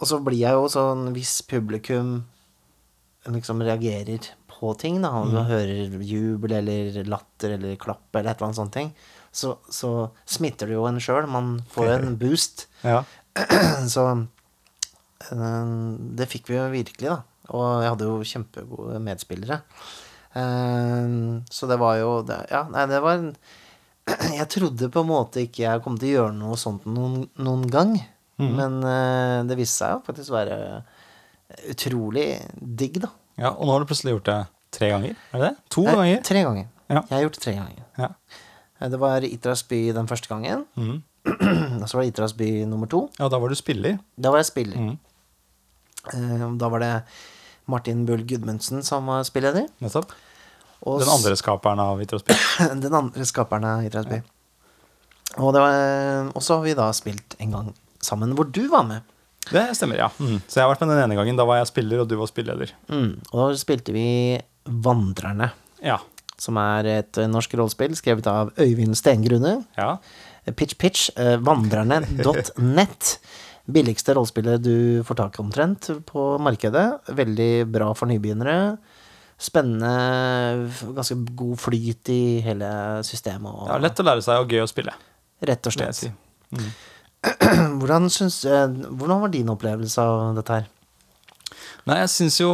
Og så blir jeg jo sånn Hvis publikum liksom reagerer på ting, da, om du hører jubel eller latter eller klapp eller et eller annet sånt ting, så, så smitter det jo en sjøl. Man får en boost. Ja. Så eh, det fikk vi jo virkelig, da. Og jeg hadde jo kjempegode medspillere. Eh, Så det var jo det, Ja, nei, det var Jeg trodde på en måte ikke jeg kom til å gjøre noe sånt noen, noen gang. Men eh, det viste seg jo faktisk være utrolig digg, da. ja, Og nå har du plutselig gjort det tre ganger? Er det det? To ganger? Tre ganger. Ja. Jeg har gjort det tre ganger. Ja. Eh, Det var Itras by den første gangen. Mm. Og så var det Itras by nummer to. ja, da var du spiller. Da var jeg spiller. Mm. Eh, Da var det Martin Bull Gudmundsen som var spilleder. Nettopp. Og Den andre skaperen av Itras by. den andre skaperen av Itras by. Og, og så har vi da spilt en gang sammen hvor du var med. Det stemmer, ja. Mm. Så jeg har vært med den ene gangen. Da var jeg spiller, og du var spilleder. Mm. Og da spilte vi Vandrerne, Ja. Som er et eh, norsk rollespill skrevet av Øyvind Stengrune. ja. Pitch Pitch, eh, vandrerne.net. Billigste rollespillet du får tak i omtrent på markedet. Veldig bra for nybegynnere. Spennende, ganske god flyt i hele systemet. Og, ja. Lett å lære seg og gøy å spille, Rett og slett. si. Hvordan, syns, eh, hvordan var din opplevelse av dette her? Nei, jeg syns jo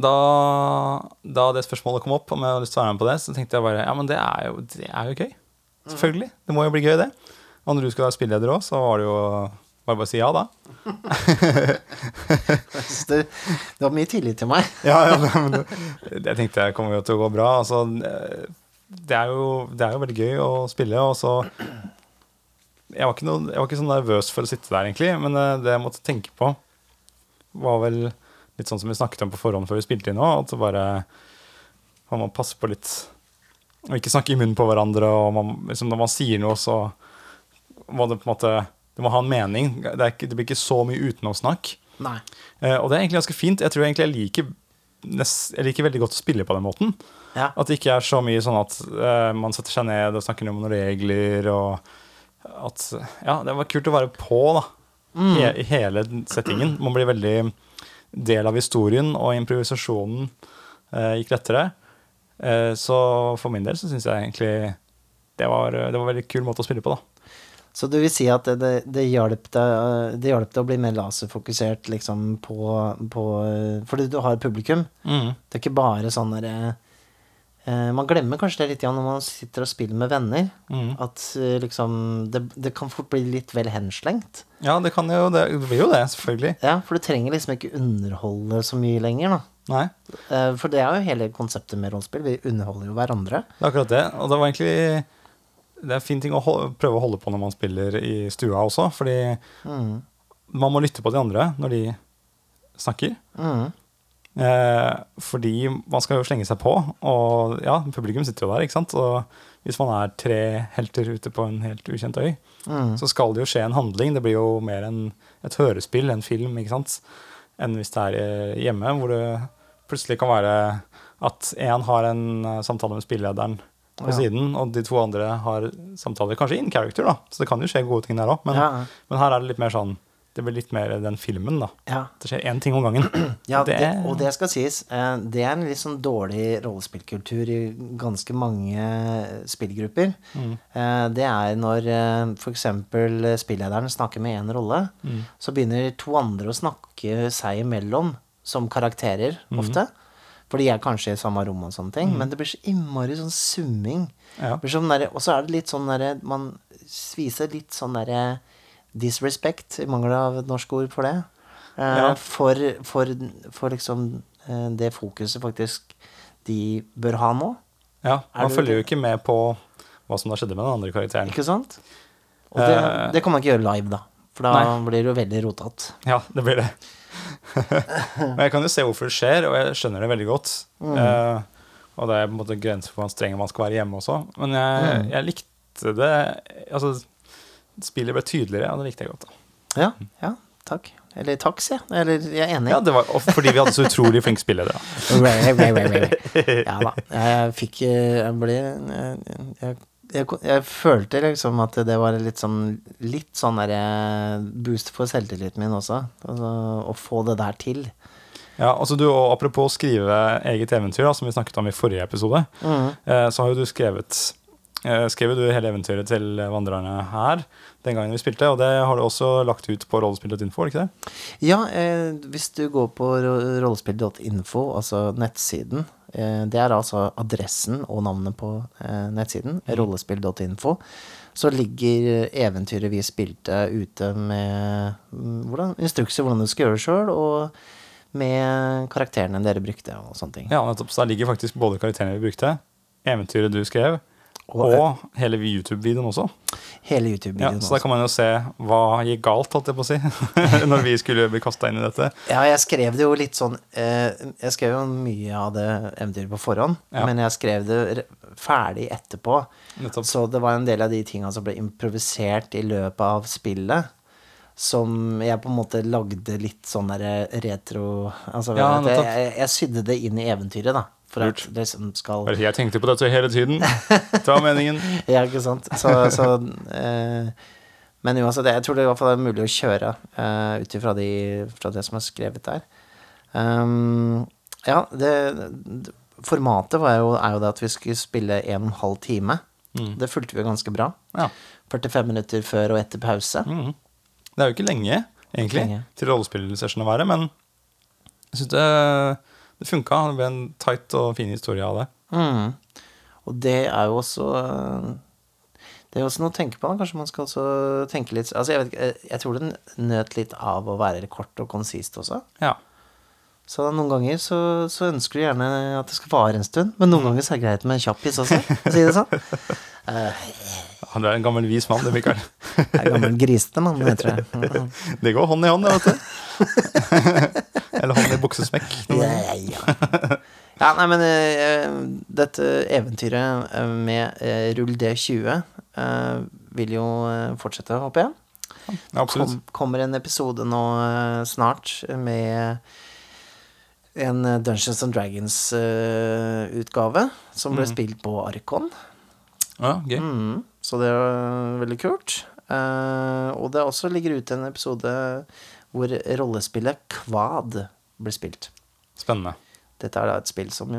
da, da det spørsmålet kom opp, om jeg hadde lyst til å være med på det, så tenkte jeg bare ja, men det er jo, det er jo gøy. Selvfølgelig. Det må jo bli gøy, det. Og når du skulle være spilleder òg, så var det jo bare bare si ja, da. du, du det mye tillit til meg. Ja, ja, men det, jeg tenkte jeg kommer jo til å gå bra. Altså, det, er jo, det er jo veldig gøy å spille, og så jeg var, noe, jeg var ikke så nervøs for å sitte der, egentlig, men eh, det jeg måtte tenke på, var vel litt sånn som vi snakket om på forhånd før vi spilte inn nå, at bare man må passe på litt og ikke snakke i munnen på hverandre, og man, liksom, når man sier noe, så må det på en måte det må ha en mening. Det, er ikke, det blir ikke så mye utenomsnakk. Nei. Eh, og det er egentlig ganske fint. Jeg tror egentlig jeg liker, jeg liker veldig godt å spille på den måten. Ja. At det ikke er så mye sånn at eh, man setter seg ned og snakker om noen regler og at Ja, det var kult å være på, da. he, hele settingen. Man blir veldig del av historien, og improvisasjonen eh, gikk lettere. Eh, så for min del så syns jeg egentlig det var, det var en veldig kul måte å spille på, da. Så du vil si at det, det, det hjalp deg deg å bli mer laserfokusert liksom på, på Fordi du har publikum. Det er ikke bare sånn derre eh, Man glemmer kanskje det litt ja, når man sitter og spiller med venner. At eh, liksom det, det kan fort bli litt vel henslengt. Ja, det kan jo det, det blir jo det, selvfølgelig. Ja, for du trenger liksom ikke underholde så mye lenger, da. Nei, Eh, For det er jo hele konseptet med rollespill. Vi underholder jo hverandre. det er akkurat det. Og det var egentlig Det er en fin ting å holde, prøve å holde på når man spiller i stua også, fordi man må lytte på de andre når de snakker. Mm. Eh, fordi man skal jo slenge seg på, og ja, publikum sitter jo der, ikke sant. Og hvis man er tre helter ute på en helt ukjent øy, så skal det jo skje en handling. Det blir jo mer en, et hørespill, en film, ikke sant. Enn hvis det er eh, hjemme, hvor det plutselig kan være at én har en eh, samtale med spillederen på Ja. siden, og de to andre har samtaler kanskje in character, da. Så det kan jo skje gode ting der òg. Men, Ja. men her er det litt mer sånn Det blir litt mer den filmen, da. Ja. Det skjer én ting om gangen. Ja, det, Det- og det skal sies, eh, det er en litt sånn dårlig rollespillkultur i ganske mange spillgrupper. Mm. Det er når f.eks. spillederen snakker med én rolle, så begynner to andre å snakke seg imellom som karakterer, ofte. For de er kanskje i samme rom og sånne ting, men det blir så innmari sånn summing. Ja. Sånn Og så er det litt sånn derre Man viser litt sånn derre disrespect, i mangel av et norsk ord for det. Eh, Ja. for, for, for liksom eh, det fokuset faktisk de bør ha nå. Ja, Man følger jo ikke med på hva som da skjedde med den andre karakteren. Ikke sant? Og det, Eh. det kan man ikke gjøre live, da. For da Nei. blir det jo veldig rotete. Ja, det blir det. Men jeg kan jo se hvorfor det skjer, og jeg skjønner det veldig godt. Eh, og det er på en måte grenser for hvor streng man skal være hjemme også. Men jeg, jeg likte det Altså, spillet ble tydeligere, og det likte jeg godt. da Ja, ja, takk. Eller takk, sier jeg. Eller jeg er enig. Ja, det var fordi vi hadde så utrolig flinke spillere. da. Ja da. Jeg fikk eh, Jeg ble Jeg, jeg, jeg, jeg følte liksom at det var litt sånn Litt sånn derre boost for selvtilliten min også. Altså, å få det der til. Ja, altså du, og Apropos skrive eget eventyr, da, som vi snakket om i forrige episode, eh, så har jo du skrevet eh, skrev jo du hele eventyret til vandrerne her den gangen vi spilte, og det har du også lagt ut på rollespill.info, ikke det? Ja, eh, hvis du går på rollespill.info, altså nettsiden eh, Det er altså adressen og navnet på eh, nettsiden, rollespill.info. Så ligger eventyret vi spilte ute med mm, hvordan, instrukser hvordan du skal gjøre det sjøl, og med karakterene dere brukte og sånne ting. Ja, nettopp. Så der ligger faktisk både karakterene vi brukte, eventyret du skrev, Og- og, hele YouTube-videoen også. Hele YouTube-videoen. så da kan man jo se hva gikk galt, holdt jeg på å si, når vi skulle bli kasta inn i dette. Ja, jeg skrev det jo litt sånn eh, Jeg skrev jo mye av det eventyret på forhånd, Ja. men jeg skrev det ferdig etterpå. Nettopp. Så det var en del av de tinga som ble improvisert i løpet av spillet. Som jeg på en måte lagde litt sånn der retro Altså Ja, jeg, jeg, jeg sydde det inn i eventyret, da. For at det som skal Jeg tenkte på dette hele tiden. Ta meningen. Ja, ikke sant. Så, så eh, Men uansett, jeg tror det i hvert fall er mulig å kjøre eh, ut ifra de, det som er skrevet der. Um, ja, det, Formatet var jo, er jo det at vi skulle spille en og en halv time. Det fulgte vi ganske bra. Ja. 45 minutter før og etter pause. Mm. Det er jo ikke lenge, egentlig, Lenge. til rollespillsession å være, men jeg syns det, det funka. Det ble en tight og fin historie av det. Mm. Og det er jo også eh, Det er også noe å tenke på. da. Kanskje man skal også tenke litt Altså, jeg vet jeg- jeg tror det nøt litt av å være kort og konsist også. Ja. Så noen ganger så, så ønsker du gjerne at det skal vare en stund, men noen ganger så er det greit med en kjappis også, å si det sånn. Uh, Du er en gammel vis mann, du, Mikael. Jeg er gammel grisete mann, heter det. Det går hånd i hånd, det, vet du. Eller hånden i buksesmekk. Ja, ja. ja, nei, men uh, dette eventyret eh, med uh, rull D20 uh, vil jo fortsette, håper jeg. Ja, absolutt. Kom, kommer en episode nå snart med en Dungeons and Dragons-utgave som ble spilt på Arkon. Ja, gøy. Mm, så det er veldig kult. Og det også ligger ute en episode hvor rollespillet Kvad blir spilt. Spennende. Dette er da et spill som,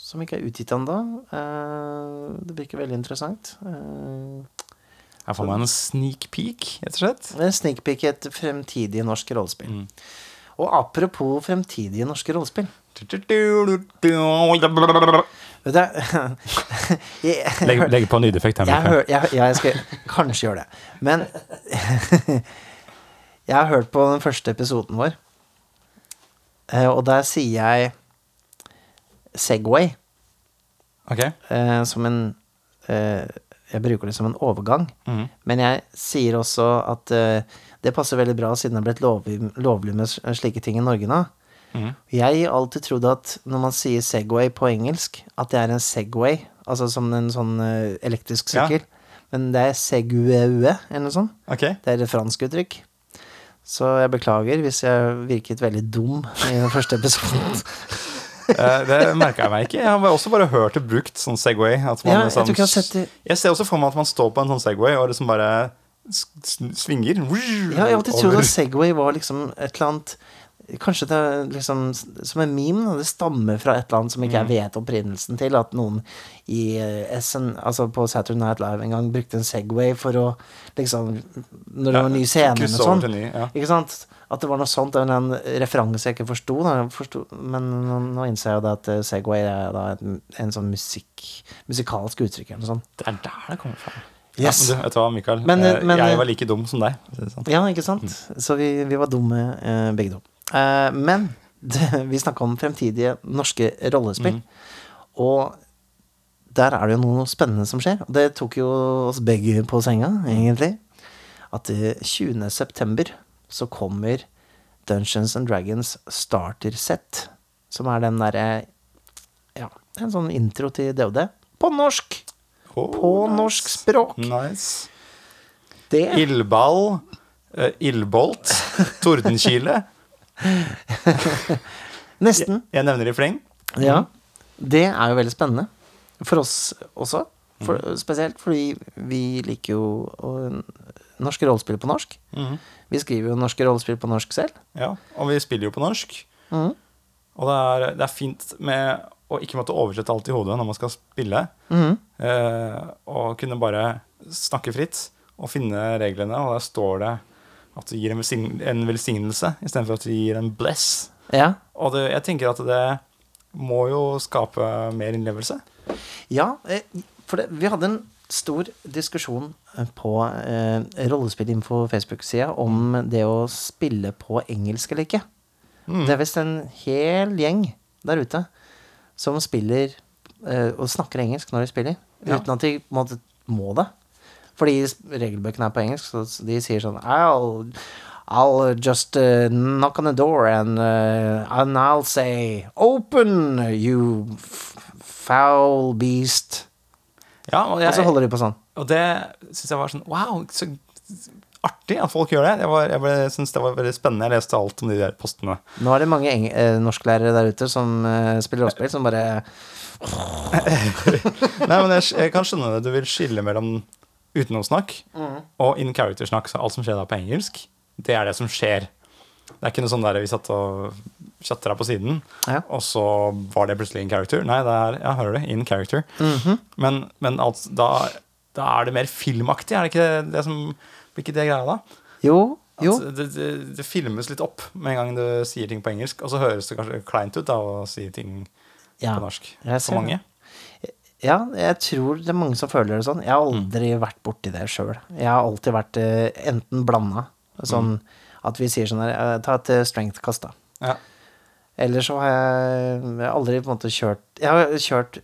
som ikke er utgitt ennå. Eh, det virker veldig interessant. Eh, Her får man en sneak peek, rett og slett. er sneak peek i et fremtidig norsk rollespill. Mm. Og apropos fremtidige norske rollespill Legg, legg på en lydeffekt her. jeg, jeg, ja, jeg skal kanskje gjøre det. Men jeg har hørt på den første episoden vår, eh, og der sier jeg Segway Ok. eh, som en eh, Jeg bruker det som en overgang. mm. Men jeg sier også at det passer veldig bra siden det er blitt lovlig, lovlig med slike ting i Norge nå. Mm. Jeg har alltid trodd at når man sier Segway på engelsk, at det er en Segway, altså som en sånn elektrisk elektrisk Ja. sykkel. Men det er Segway eller noe sånt. Okay. Det er et fransk uttrykk. Så jeg beklager hvis jeg virket veldig dum i den første episoden. Eh, det merka jeg meg ikke. Jeg har også bare hørt det brukt sånn Segway. At man Ja, jeg tror jeg. Jeg ser også for meg at man står på en sånn Segway og liksom bare svinger. Ja, jeg har alltid trodd at Segway var liksom et eller annet Kanskje det liksom som en meme. da, Det stammer fra et eller annet som ikke jeg Mm. vet opprinnelsen til. At noen i eh, SN, altså på Saturday Night Live en gang brukte en Segway for å liksom Når det var ny scene eller sånn. ja. Ikke sant? At det var noe sånt. En var en referanse jeg ikke forsto. jeg Men nå, innser jeg jo det at eh, Segway er da en, en sånn musikk, musikalsk uttrykk eller noe sånt. Det er der det kommer fra. Yes. Ja, du, hva, Mikael? Men, Eh, men- jeg var like dum som deg. det sånn. Ja, ikke sant? Så vi, vi var dumme begge to. Eh, men det, vi snakka om fremtidige norske rollespill. Og der er det jo noe spennende som skjer. Og det tok jo oss begge på senga, egentlig. At eh, 20. september så kommer Dungeons and Dragons starter set. Som er den derre Ja, en sånn intro til DOD. På norsk! Oh, På nice. norsk språk. Nice. Det Ildball, Uh, ildbolt, tordenkile. Nesten. Jeg nevner i fleng. Ja. Det er jo veldig spennende. For oss også. For, Spesielt fordi vi liker jo å- norske rollespill på norsk. Mm. Vi skriver jo norske rollespill på norsk selv. Ja, og vi spiller jo på norsk. Mm. Og det er, det er fint med å ikke måtte oversette alt i hodet når man skal spille. Mhm. Eh, og kunne bare snakke fritt og finne reglene, og der står det at du gir en, velsign en velsignelse istedenfor at du gir en bless. Ja. Og det, jeg tenker at det må jo skape mer innlevelse. ja eh, for det, vi hadde en stor diskusjon eh, på eh, Rollespillinfo Facebook-sida om det å spille på engelsk eller ikke. Mm. Det er visst en hel gjeng der ute som spiller eh, og snakker engelsk når de spiller, Ja. uten at de måte må det. Fordi regelbøkene er på engelsk, så de sier sånn I'll, I'll just uh, knock on the door and, uh, and I'll say Open, you foul beast. Ja, og, jeg, Og så holder de på sånn. og det syns jeg var sånn Wow, så artig at folk gjør det. Jeg, var, jeg ble, synes det var veldig spennende. Jeg leste alt om de der postene. Nå er det mange eh, norsklærere der ute som eh, spiller rollespill, som bare Nei, men jeg, jeg kan skjønne det. Du vil skille mellom utenomsnakk og in character-snakk. Så alt som skjer da på engelsk, det er det som skjer. Det er ikke noe sånn der vi satt og chatter her på siden, Ja. og så var det plutselig in character. Nei, det er ja, hører du, in character. Mhm. Men, men alt, da, da er det mer filmaktig, er det ikke det, det som Blir ikke det greia da? Jo, jo. Det, det, det filmes litt opp med en gang du sier ting på engelsk, og så høres det kanskje kleint ut da å si ting Ja, på norsk. For mange. Ja, jeg tror det er mange som føler det sånn. Jeg har aldri vært borti det sjøl. Jeg har alltid vært eh, enten blanda. Sånn at vi sier sånn her eh, Ta et eh, strength-kast, da. Ja. Eller så har jeg, jeg har aldri på en måte kjørt Jeg har kjørt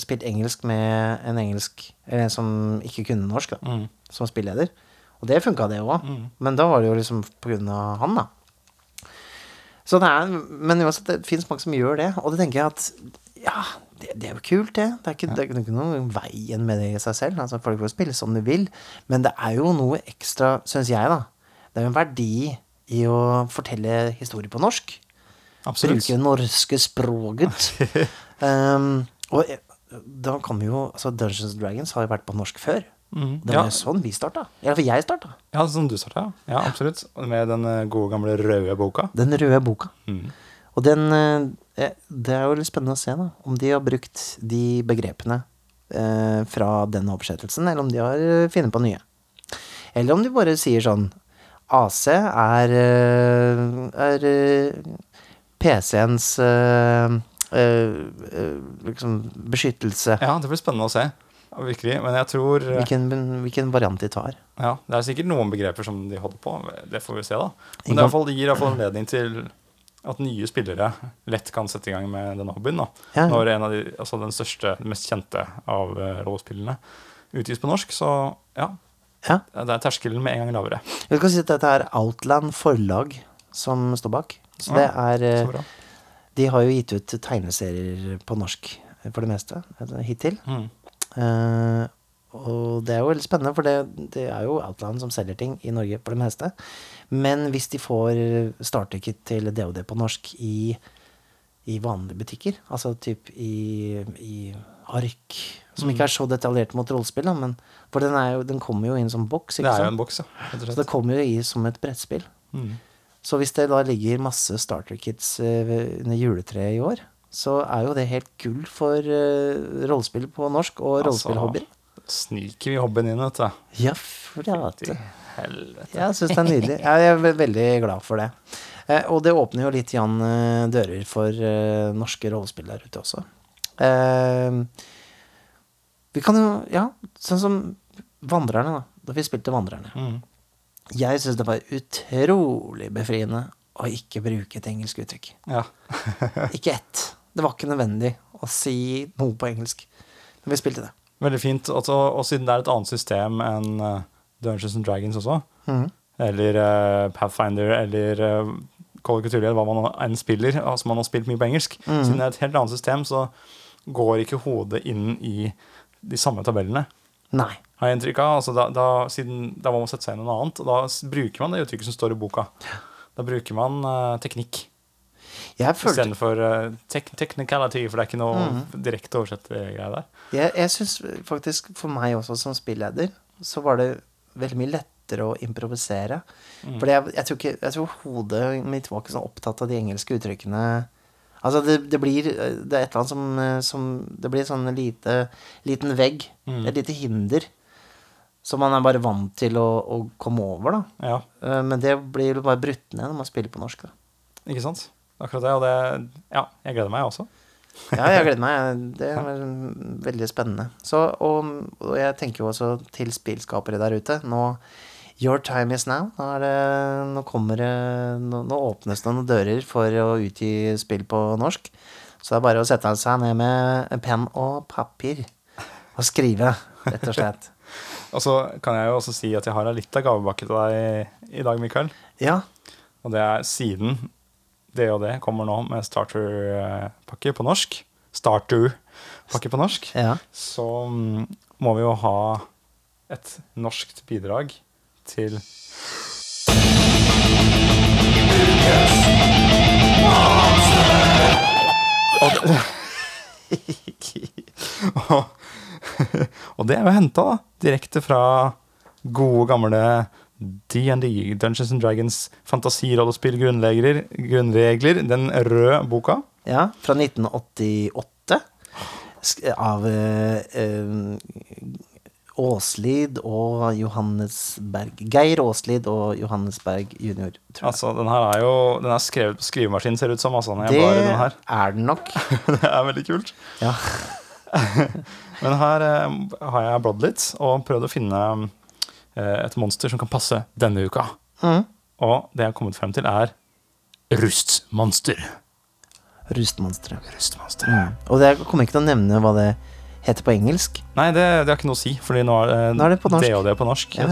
spilt engelsk med en engelsk eh, som ikke kunne norsk, da. Mm. Som spilleder. Og det funka, det òg. Mm. Men da var det jo liksom på grunn av han, da. Så det er, men uansett, det fins mange som gjør det, og det tenker jeg at ja, det, det er jo kult, det. Det er ikke, det er ikke noe veien med det i seg selv. Altså, folk får spille som de vil, men det er jo noe ekstra, syns jeg, da. Det er jo en verdi i å fortelle historier på norsk. Absolutt. Bruke det norske språket. um, og da kan vi jo Altså, Dungeons and Dragons har jo vært på norsk før. Mm, Det Ja, var jo sånn vi starta. Eller for jeg starta. ja, sånn du starta, ja. ja. Absolutt. Med den eh, gode, gamle røde boka. Den røde boka. Mm. Og den eh, eh, Det er jo litt spennende å se, da. Om de har brukt de begrepene eh, fra den oversettelsen, eller om de har eh, funnet på nye. Eller om de bare sier sånn AC er, eh, er eh, PC-ens eh, liksom beskyttelse. Ja, det blir spennende å se. Virkelig. Men jeg tror Hvilken, hvilken variant de tar. Ja, Det er sikkert noen begreper som de holder på. Det får vi se, da. Men det, i hvert fall, det gir iallfall anledning til at nye spillere lett kan sette i gang med denne hobbyen. Ja. Når en av de, altså den største, mest kjente av uh, rollespillene utgis på norsk. Så ja, Ja. det er terskelen med en gang lavere. Jeg skal si at dette er Outland forlag som står bak. Så det er eh, Så. De har jo gitt ut tegneserier på norsk eh, for det meste eh, hittil. Mm. Uh, og det er jo veldig spennende, for det, det er jo Outland som selger ting i Norge for det meste. Men hvis de får starterkit til DOD på norsk i, i vanlige butikker, altså typ i, i ark, som ikke er så detaljert mot rollespill, men for den, er jo, den kommer jo inn som boks, Det er jo en boks, ja. Så det kommer jo i som et brettspill. Mm. Så hvis det da ligger masse Starter Kids under juletreet i år, så er jo det helt gull for uh, rollespill på norsk og rollespillhobbyer. Sniker vi hobbyen inn, vet du. Ja, flate. Helvete. Jeg syns det er nydelig. Jeg er veldig glad for det. Eh, og det åpner jo litt Jan, eh, dører for eh, norske rollespill der ute også. Vi kan jo Ja, sånn som Vandrerne, da. Da vi spilte Vandrerne. Mm. Jeg syns det var utrolig befriende å ikke bruke et engelsk uttrykk. Ja. Ikke ett. Det var ikke nødvendig å si noe på engelsk når vi spilte det. Veldig fint. Og, og siden det er et annet system enn eh, Dungeons and Dragons også, Mm. eller uh, Pathfinder, eller uh, Call of Cthulhu, eller hva man enn spiller, altså man har spilt mye på engelsk, Mm. siden det er et helt annet system, så går ikke hodet inn i de samme tabellene. Nei. Har jeg inntrykk av. Altså da, da, siden, da må man sette seg inn i noe annet, og da bruker man det uttrykket som står i boka. Da bruker man uh, teknikk Jeg følte istedenfor uh, tek technicality, for det er ikke noe mm. direkte oversett greie der. Jeg, jeg syns faktisk for meg også som spilleder, så var det veldig mye lettere å improvisere. Mm. For jeg, jeg, jeg tror hodet mitt var ikke så opptatt av de engelske uttrykkene. Altså, det, det blir Det er et eller annet som, eh, som Det blir sånn lite, liten vegg. Mm. Et lite hinder. Som man er bare vant til å, å komme over, da. Ja, Eh, Men det blir bare brutt ned når man spiller på norsk. Da. ikke sant? Akkurat det. Og det Ja, jeg gleder meg, også. Ja, jeg gleder meg. Det er veldig spennende. Så, og, og jeg tenker jo også til spillskapere der ute. Nå Your time is now. Nå, det, nå kommer det nå, nå åpnes det noen dører for å utgi spill på norsk. Så det er bare å sette seg ned med penn og papir og skrive, rett og slett. Og så kan jeg jo også si at jeg har litt av gavebakke til deg i dag, Mikael. Ja. Og det er siden det og det kommer nå med starterpakke på norsk, Starterpakke på norsk, ja. så mm, må vi jo ha et norskt bidrag til Og det, og, og det er jo henta direkte fra gode, gamle DND, Dungeons and Dragons fantasirollespill grunnregler, grunnregler, den røde boka. ja. Fra 1988. Av eh, eh, Åslid og Johannes Berg. Geir Åslid og Johannes Berg jr. Altså, den her er jo Den er skrevet på skrivemaskin, ser det ut som. Altså, det den er den nok. Det er veldig kult. Ja. Men her eh, har jeg bladd litt og prøvd å finne eh, et monster som kan passe denne uka. Mm. Og det jeg har kommet frem til, er rustmonster. Rustmonsteret. Rustmonster. Mm. Og det jeg kommer ikke til å nevne hva det heter på engelsk. Nei, det, det har ikke noe å si, fordi nå er det, Nå er det det og det på norsk. Ja.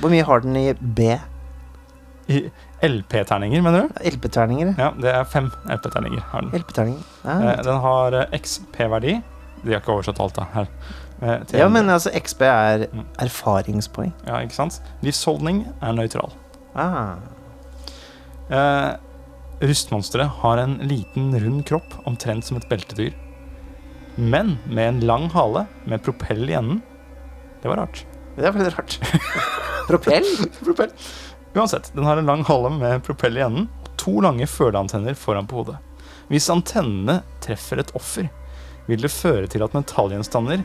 Hvor mye har den i B? I LP-terninger, mener du? LP-terninger? Ja, det er fem LP-terninger. har den. LP-terninger. Eh, Ja. Den har eh, XP-verdi. De har ikke oversatt alt da her. Eh, til- ja, men altså XP er Mm. erfaringspoeng. Ja, ikke sant? Livsholdning er nøytral. Ah. Eh, rustmonsteret har en liten, rund kropp, omtrent som et beltedyr. Men med en lang hale med propell i enden. Det var rart. Det er veldig rart. Propell? Propell. Uansett, den har en lang hale med propell i enden og to lange føleantenner foran på hodet. Hvis antennene treffer et offer, vil det føre til at metallgjenstander,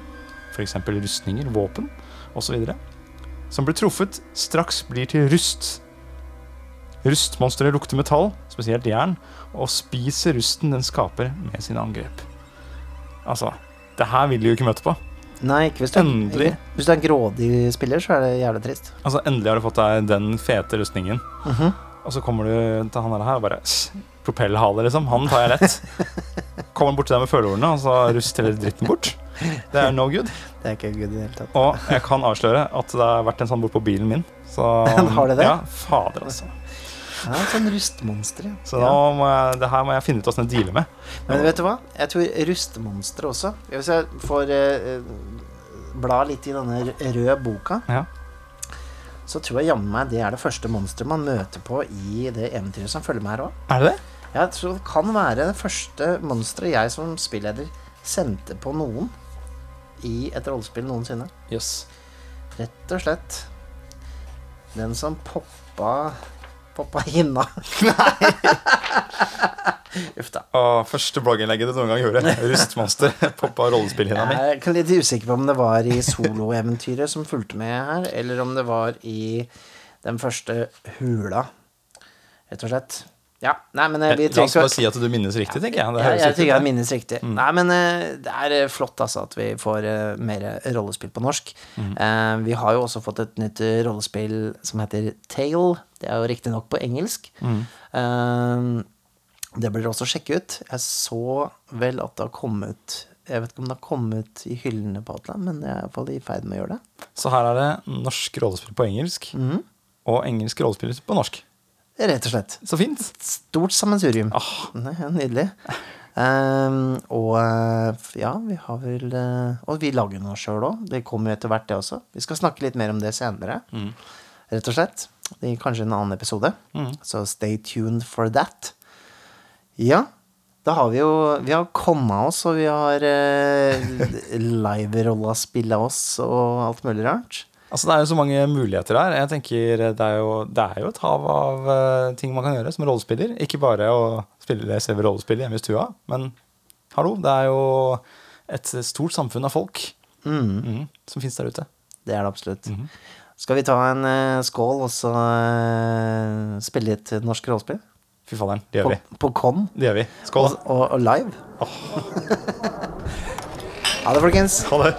f.eks. rustninger, våpen osv., som blir truffet, straks blir til rust. Rustmonsteret lukter metall, spesielt jern, og spiser rusten den skaper med sine angrep. Altså, det her vil de jo ikke møte på. Nei, ikke hvis du, Endelig. hvis du er en grådig spiller, så er det jævlig trist. Altså, endelig har du fått deg den fete rustningen. Mhm. Og så kommer du til han her og bare "Sj, Propellhale, liksom. Han tar jeg lett. Kommer bort til deg med følehornene, og så rust hele dritten bort. Det er no good. Det er ikke good i det hele tatt. Og jeg kan avsløre at det har vært en sånn bort på bilen min. Så Har det det? Ja, fader, altså. Ja, sånn rustmonster, ja. Så nå må jeg, det her må jeg finne ut åssen jeg dealer med. Men vet du hva? Jeg tror rustmonstre også. Hvis jeg får eh, bla litt i denne røde boka, Ja. så tror jeg jammen meg det er det første monsteret man møter på i det eventyret som følger med her òg. Er det det? Jeg tror det kan være det første monsteret jeg som spilleder sendte på noen i et rollespill noensinne. Yes. Rett og slett den som poppa Poppa hinna. Uff da. Og første blogginnlegget du noen gang gjorde. Rustmonster. Poppa rollespillhinna mi. Jeg er litt usikker på om det var i soloeventyret som fulgte med her, eller om det var i den første hula, rett og slett. Ja, nei, men eh, vi La oss bare si at du minnes riktig, tenker jeg. Det ja, jeg tenker jeg minnes riktig. Nei, men eh, det er eh, flott altså at vi får mer rollespill på norsk. Eh, vi har jo også fått et nytt rollespill som heter Tale. Det er jo riktignok på engelsk. Eh, det blir også sjekke ut. Jeg så vel at det har kommet Jeg vet ikke om det har kommet i hyllene på Outland, men jeg er i hvert fall i ferd med å gjøre det. Så her er det norsk rollespill på engelsk, Mhm. og engelsk rollespill på norsk. Rett og slett. Så fint. Stort sammensurium. Oh. Nydelig. Um, og eh, ja, vi har vel eh, Og vi lager noe sjøl òg. Det kommer jo etter hvert, det også. Vi skal snakke litt mer om det senere. Rett og slett. I kanskje en annen episode. Så stay tuned for that. Ja. Da har vi jo Vi har kommet oss, og vi har eh, live-rolla spilla oss og alt mulig rart. Altså Det er jo så mange muligheter der. Jeg tenker Det er jo, det er jo et hav av eh, ting man kan gjøre som rollespiller. Ikke bare å spille selve rollespillet hjemme i stua, men hallo, det er jo et stort samfunn av folk mm, som fins der ute. Det er det absolutt. Skal vi ta en uh, skål og så uh, spille litt norsk rollespill? Fy faderen, det På, gjør vi. på Con Det gjør vi. Skål. og, og, og live? ha det, folkens. Ha det.